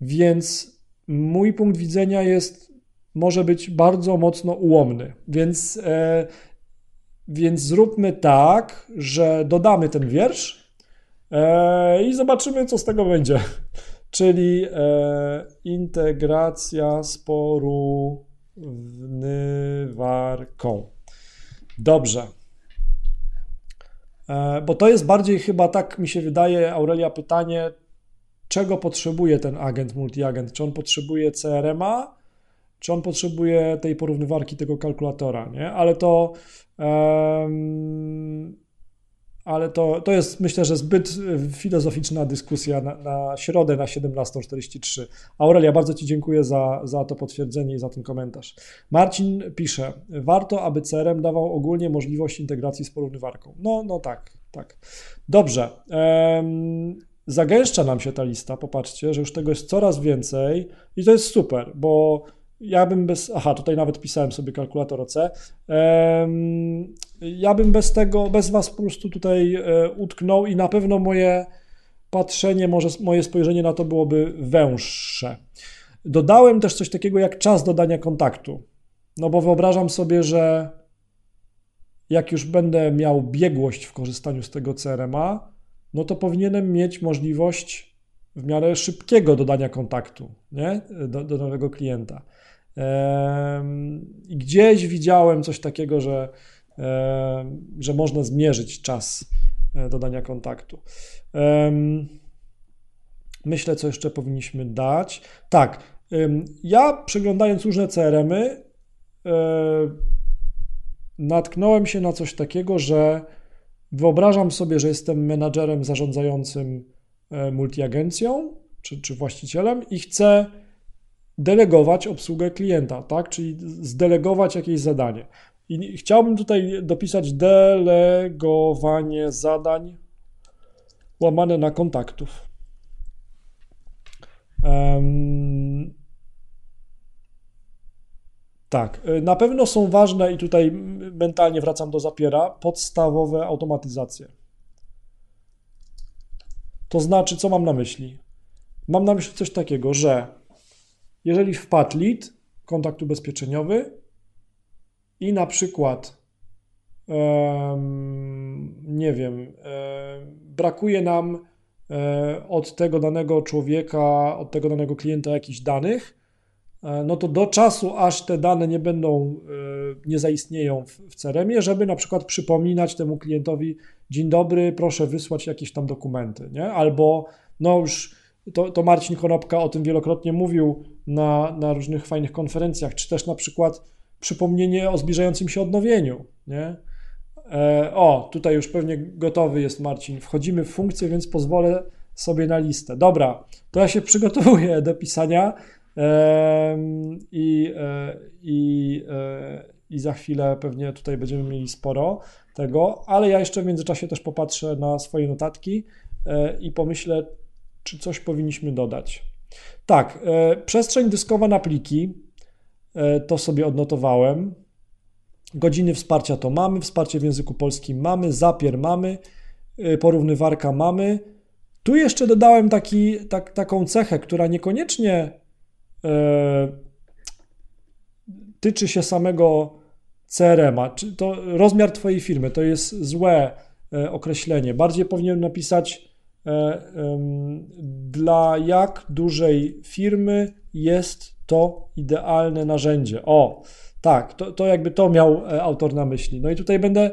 więc mój punkt widzenia jest może być bardzo mocno ułomny. Więc, e, więc zróbmy tak, że dodamy ten wiersz e, i zobaczymy, co z tego będzie. [laughs] Czyli e, integracja z porównywarką. Dobrze. E, bo to jest bardziej chyba tak, mi się wydaje, Aurelia, pytanie, czego potrzebuje ten agent, multiagent? Czy on potrzebuje CRM-a, czy on potrzebuje tej porównywarki, tego kalkulatora, nie? Ale to, um, ale to, to jest myślę, że zbyt filozoficzna dyskusja na, na środę na 17.43. Aurelia, bardzo Ci dziękuję za, za to potwierdzenie i za ten komentarz. Marcin pisze, warto, aby CRM dawał ogólnie możliwość integracji z porównywarką. No, no tak, tak. Dobrze. Um, zagęszcza nam się ta lista, popatrzcie, że już tego jest coraz więcej i to jest super, bo ja bym bez. Aha, tutaj nawet pisałem sobie kalkulator OC. Ja bym bez tego, bez Was po prostu tutaj e, utknął i na pewno moje patrzenie, może moje spojrzenie na to byłoby węższe. Dodałem też coś takiego jak czas dodania kontaktu. No bo wyobrażam sobie, że jak już będę miał biegłość w korzystaniu z tego CRM-a, no to powinienem mieć możliwość w miarę szybkiego dodania kontaktu nie? Do, do nowego klienta. I gdzieś widziałem coś takiego, że, że można zmierzyć czas e, dodania kontaktu. Myślę, co jeszcze powinniśmy dać. Tak, ja przeglądając różne CRM-y, e, natknąłem się na coś takiego, że wyobrażam sobie, że jestem menadżerem zarządzającym multiagencją czy, czy właścicielem i chcę delegować obsługę klienta, tak? czyli zdelegować jakieś zadanie. I chciałbym tutaj dopisać delegowanie zadań łamane na kontaktów. Um, tak, y, na pewno są ważne i tutaj mentalnie wracam do zapiera podstawowe automatyzacje. To znaczy, co mam na myśli? Mam na myśli coś takiego, że jeżeli wpadł lead, kontakt ubezpieczeniowy i na przykład um, nie wiem, um, brakuje nam um, od tego danego człowieka, od tego danego klienta jakichś danych, no to do czasu, aż te dane nie będą, e, nie zaistnieją w CRM-ie, żeby na przykład przypominać temu klientowi, dzień dobry, proszę wysłać jakieś tam dokumenty, nie? Albo, no już, to, to Marcin Konopka o tym wielokrotnie mówił na, na różnych fajnych konferencjach, czy też na przykład przypomnienie o zbliżającym się odnowieniu, nie? E, o, tutaj już pewnie gotowy jest Marcin. Wchodzimy w funkcję, więc pozwolę sobie na listę. Dobra, to ja się przygotowuję do pisania i, e, i, e, i za chwilę pewnie tutaj będziemy mieli sporo tego, ale ja jeszcze w międzyczasie też popatrzę na swoje notatki e, i pomyślę, czy coś powinniśmy dodać. Tak, przestrzeń dyskowa na pliki, to sobie odnotowałem. Godziny wsparcia to mamy, wsparcie w języku polskim mamy, zapier mamy, porównywarka mamy. Tu jeszcze dodałem taki, tak, taką cechę, która niekoniecznie tyczy się samego CRM-a, czy to rozmiar Twojej firmy, to jest złe e, określenie. Bardziej powinien napisać e, dla jak dużej firmy jest to idealne narzędzie. O, tak, to, to jakby to miał autor na myśli. No i tutaj będę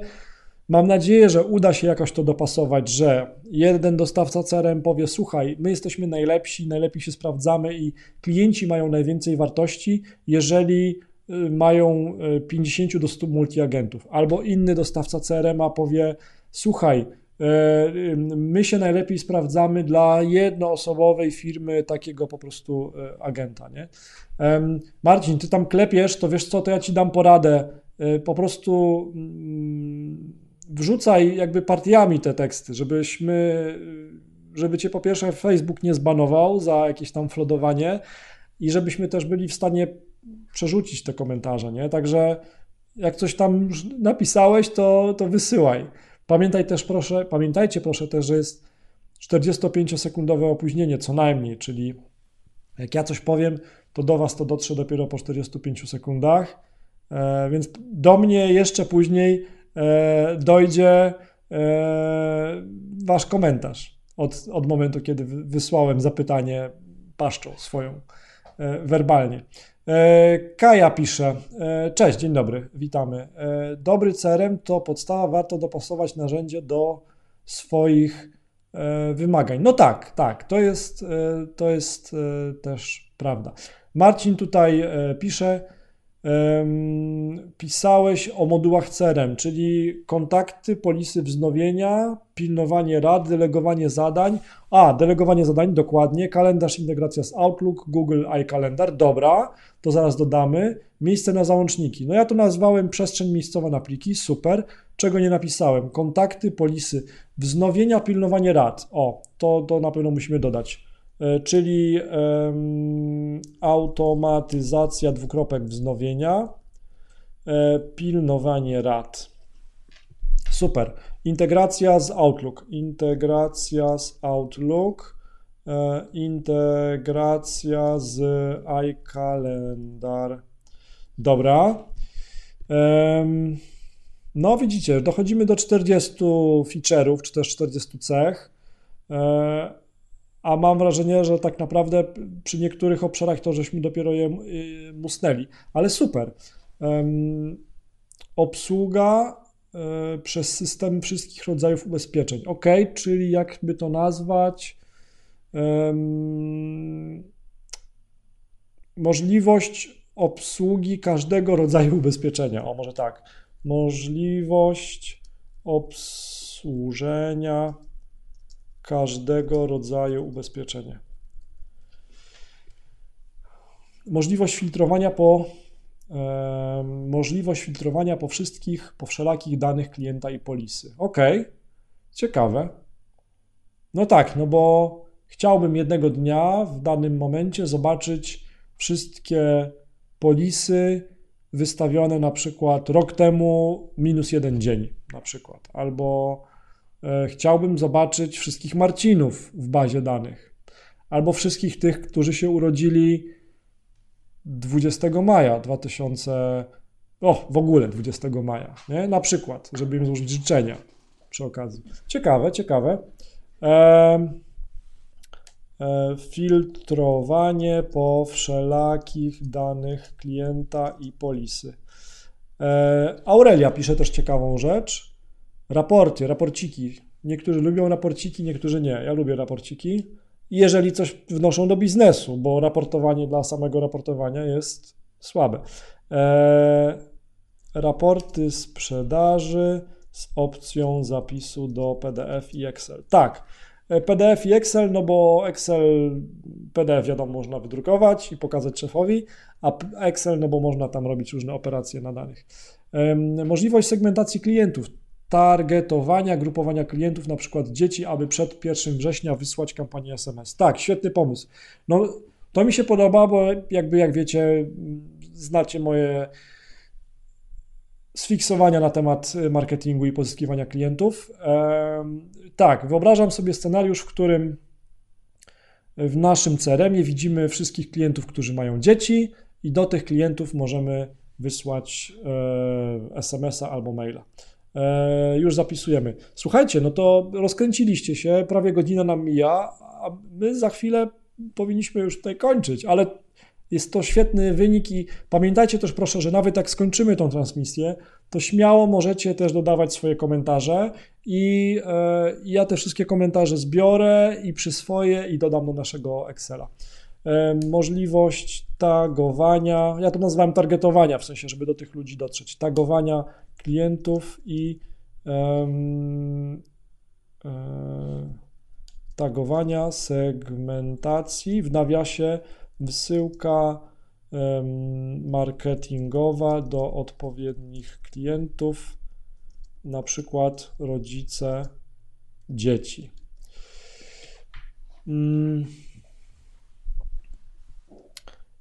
Mam nadzieję, że uda się jakoś to dopasować, że jeden dostawca CRM powie: Słuchaj, my jesteśmy najlepsi, najlepiej się sprawdzamy i klienci mają najwięcej wartości, jeżeli y, mają 50 y, do 100 multiagentów. Albo inny dostawca CRM powie: Słuchaj, y, my się najlepiej sprawdzamy dla jednoosobowej firmy takiego po prostu agenta. Nie? Marcin, ty tam klepiesz, to wiesz co, to ja ci dam poradę. Po prostu mm, wrzucaj jakby partiami te teksty, żebyśmy, żeby cię po pierwsze Facebook nie zbanował za jakieś tam flodowanie i żebyśmy też byli w stanie przerzucić te komentarze, nie? Także jak coś tam napisałeś, to, to wysyłaj. Pamiętaj też proszę, pamiętajcie proszę też, że jest 45-sekundowe opóźnienie co najmniej, czyli jak ja coś powiem, to do Was to dotrze dopiero po 45 sekundach, e, więc do mnie jeszcze później dojdzie e, wasz komentarz od, od momentu, kiedy wysłałem zapytanie paszczą swoją e, werbalnie. Kaja pisze, cześć, dzień dobry, witamy. Dobry CRM to podstawa, warto dopasować narzędzie do swoich wymagań. No tak, tak, to jest, to jest też prawda. Marcin tutaj pisze, pisałeś o modułach CRM, czyli kontakty, polisy wznowienia, pilnowanie rad, delegowanie zadań. A, delegowanie zadań, dokładnie, kalendarz, integracja z Outlook, Google iCalendar, dobra, to zaraz dodamy. Miejsce na załączniki. No ja to nazwałem przestrzeń miejscowa na pliki, super. Czego nie napisałem? Kontakty, polisy, wznowienia, pilnowanie rad. O, to, to na pewno musimy dodać. E, czyli automatyzacja dwukropek wznowienia, e, pilnowanie rad. Super. Integracja z Outlook. Integracja z Outlook. E, integracja z iCalendar. Dobra. No widzicie, dochodzimy do 40 feature'ów, czy też 40 cech a mam wrażenie, że tak naprawdę przy niektórych obszarach to żeśmy dopiero je y, musnęli. Ale super. Obsługa e, przez system wszystkich rodzajów ubezpieczeń. Ok, czyli jakby to nazwać? Możliwość obsługi każdego rodzaju ubezpieczenia. O, może tak. Możliwość obsłużenia każdego rodzaju ubezpieczenia. Możliwość filtrowania po możliwość filtrowania po wszystkich, po wszelakich danych klienta i polisy. Ok, ciekawe. No tak, no bo chciałbym jednego dnia w danym momencie zobaczyć wszystkie polisy wystawione na przykład rok temu minus jeden dzień na przykład, albo chciałbym zobaczyć wszystkich Marcinów w bazie danych, albo wszystkich tych, którzy się urodzili 20 maja 2000, o w ogóle 20 maja, nie? na przykład, żeby im złożyć życzenia przy okazji. Ciekawe, ciekawe. E, filtrowanie po wszelakich danych klienta i polisy. E, Aurelia pisze też ciekawą rzecz. Raporty, raporciki. Niektórzy lubią raporciki, niektórzy nie. Ja lubię raporciki jeżeli coś wnoszą do biznesu, bo raportowanie dla samego raportowania jest słabe. E, raporty sprzedaży z opcją zapisu do PDF i Excel. Tak, e, PDF i Excel, no bo Excel, PDF wiadomo, można wydrukować i pokazać szefowi, a Excel, no bo można tam robić różne operacje na danych. Możliwość segmentacji klientów targetowania, grupowania klientów, na przykład dzieci, aby przed 1 września wysłać kampanię SMS. Tak, świetny pomysł. No, to mi się podoba, bo jakby jak wiecie, znacie moje sfiksowania na temat marketingu i pozyskiwania klientów. Tak, wyobrażam sobie scenariusz, w którym w naszym CRM-ie widzimy wszystkich klientów, którzy mają dzieci i do tych klientów możemy wysłać e, SMS-a albo maila. E, już zapisujemy. Słuchajcie, no to rozkręciliście się, prawie godzina nam mija, a my za chwilę powinniśmy już tutaj kończyć, ale jest to świetny wynik i pamiętajcie też proszę, że nawet jak skończymy tą transmisję, to śmiało możecie też dodawać swoje komentarze i e, ja te wszystkie komentarze zbiorę i przyswoję i dodam do naszego Excela. E, możliwość tagowania, ja to nazywam targetowania, w sensie, żeby do tych ludzi dotrzeć, tagowania klientów i um, tagowania, segmentacji, w nawiasie wysyłka um, marketingowa do odpowiednich klientów, na przykład rodzice dzieci. Um,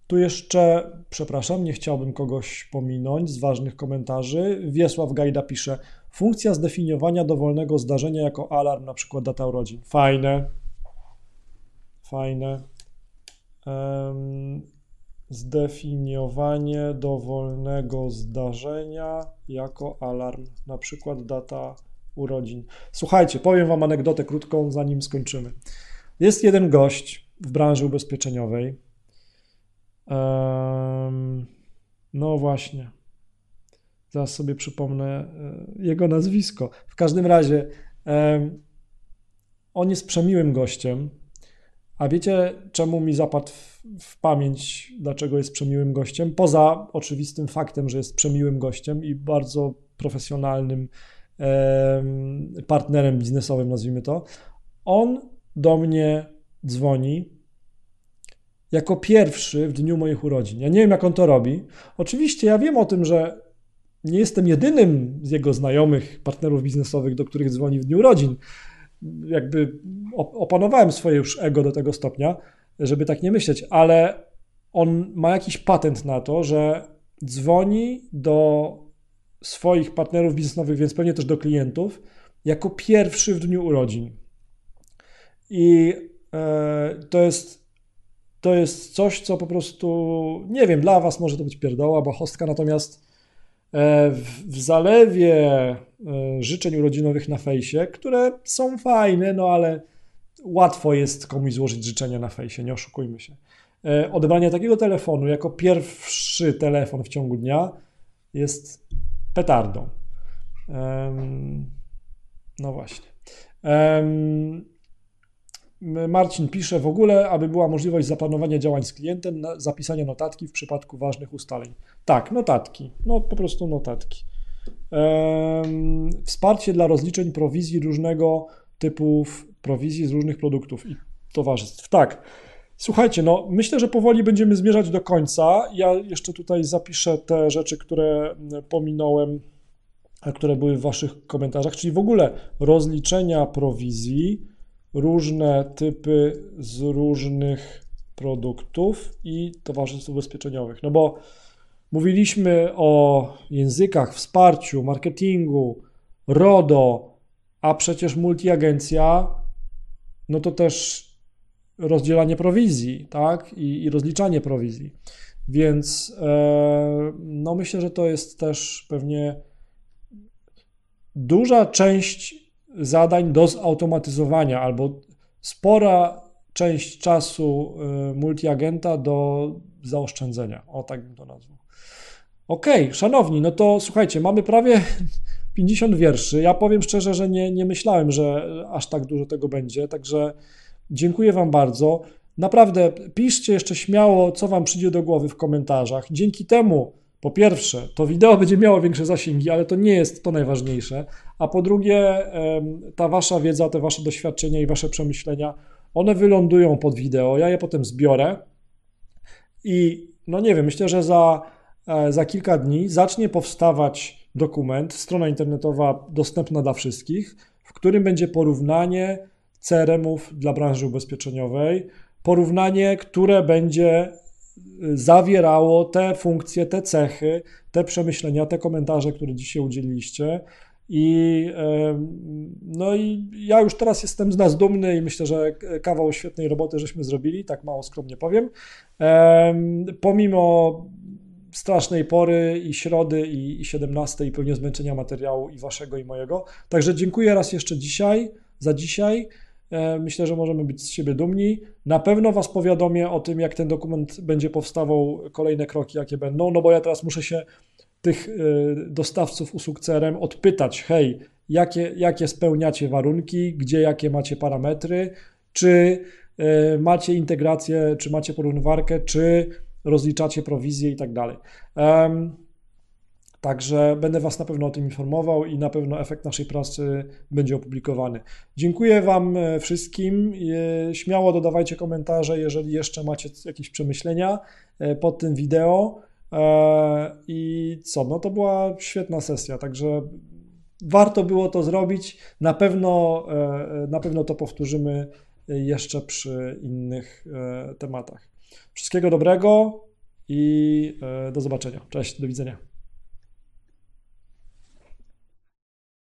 tu jeszcze, przepraszam, nie chciałbym kogoś pominąć z ważnych komentarzy. Wiesław Gajda pisze, funkcja zdefiniowania dowolnego zdarzenia jako alarm, na przykład data urodzin. Fajne. Fajne. Um, zdefiniowanie dowolnego zdarzenia jako alarm, na przykład data urodzin. Słuchajcie, powiem Wam anegdotę krótką, zanim skończymy. Jest jeden gość w branży ubezpieczeniowej, no właśnie. Zaraz sobie przypomnę e, jego nazwisko. W każdym razie on jest przemiłym gościem. A wiecie, czemu mi zapadł w, w, pamięć, dlaczego jest przemiłym gościem? Poza oczywistym faktem, że jest przemiłym gościem i bardzo profesjonalnym partnerem biznesowym, nazwijmy to. On do mnie dzwoni jako pierwszy w dniu moich urodzin. Ja nie wiem, jak on to robi. Oczywiście ja wiem o tym, że nie jestem jedynym z jego znajomych, partnerów biznesowych, do których dzwoni w dniu urodzin. Jakby opanowałem swoje już ego do tego stopnia, żeby tak nie myśleć, ale on ma jakiś patent na to, że dzwoni do swoich partnerów biznesowych, więc pewnie też do klientów, jako pierwszy w dniu urodzin. I e, to jest to jest coś, co po prostu, nie wiem, dla Was może to być pierdoła, bachostka, natomiast e, w zalewie e, życzeń urodzinowych na fejsie, które są fajne, no ale łatwo jest komuś złożyć życzenia na fejsie, nie oszukujmy się. E, odebranie takiego telefonu jako pierwszy telefon w ciągu dnia jest petardą. No właśnie. Marcin pisze w ogóle, aby była możliwość zaplanowania działań z klientem, zapisania notatki w przypadku ważnych ustaleń. Tak, notatki, no po prostu notatki. Wsparcie dla rozliczeń prowizji różnego typu prowizji z różnych produktów i towarzystw. Tak, Słuchajcie, no myślę, że powoli będziemy zmierzać do końca. Ja jeszcze tutaj zapiszę te rzeczy, które pominąłem, a które były w Waszych komentarzach, czyli w ogóle rozliczenia prowizji, różne typy z różnych produktów i towarzystw ubezpieczeniowych. No bo mówiliśmy o językach, wsparciu, marketingu, RODO, a przecież multiagencja, no to też rozdzielanie prowizji, tak? I, i rozliczanie prowizji. Więc e, no myślę, że to jest też pewnie duża część zadań do zautomatyzowania albo spora część czasu e, multiagenta do zaoszczędzenia. O tak bym to nazwał. Okej, okay, szanowni, no to słuchajcie, mamy prawie [laughs] 50 wierszy. Ja powiem szczerze, że nie, nie myślałem, że aż tak dużo tego będzie, także dziękuję Wam bardzo. Naprawdę piszcie jeszcze śmiało, co Wam przyjdzie do głowy w komentarzach. Dzięki temu, po pierwsze, to wideo będzie miało większe zasięgi, ale to nie jest to najważniejsze. A po drugie, ta Wasza wiedza, te Wasze doświadczenia i Wasze przemyślenia, one wylądują pod wideo. Ja je potem zbiorę i no nie wiem, myślę, że za, e, za kilka dni zacznie powstawać dokument, strona internetowa dostępna dla wszystkich, w którym będzie porównanie CRM-ów dla branży ubezpieczeniowej, porównanie, które będzie zawierało te funkcje, te cechy, te przemyślenia, te komentarze, które dzisiaj udzieliliście. I, no i ja już teraz jestem z nas dumny i myślę, że kawał świetnej roboty żeśmy zrobili, tak mało skromnie powiem. Pomimo strasznej pory i środy i, i 17 i pewnie zmęczenia materiału i waszego i mojego. Także dziękuję raz jeszcze dzisiaj, za dzisiaj. E, myślę, że możemy być z siebie dumni. Na pewno Was powiadomię o tym, jak ten dokument będzie powstawał, kolejne kroki, jakie będą, no bo ja teraz muszę się tych e, dostawców usług CRM odpytać, hej, jakie, jakie spełniacie warunki, gdzie jakie macie parametry, czy e, macie integrację, czy macie porównywarkę, czy rozliczacie prowizję i tak dalej. Także będę Was na pewno o tym informował i na pewno efekt naszej pracy będzie opublikowany. Dziękuję Wam e, wszystkim. E, śmiało dodawajcie komentarze, jeżeli jeszcze macie jakieś przemyślenia e, pod tym wideo. I co? No to była świetna sesja, także warto było to zrobić. Na pewno, na pewno to powtórzymy jeszcze przy innych tematach. Wszystkiego dobrego i do zobaczenia. Cześć, do widzenia.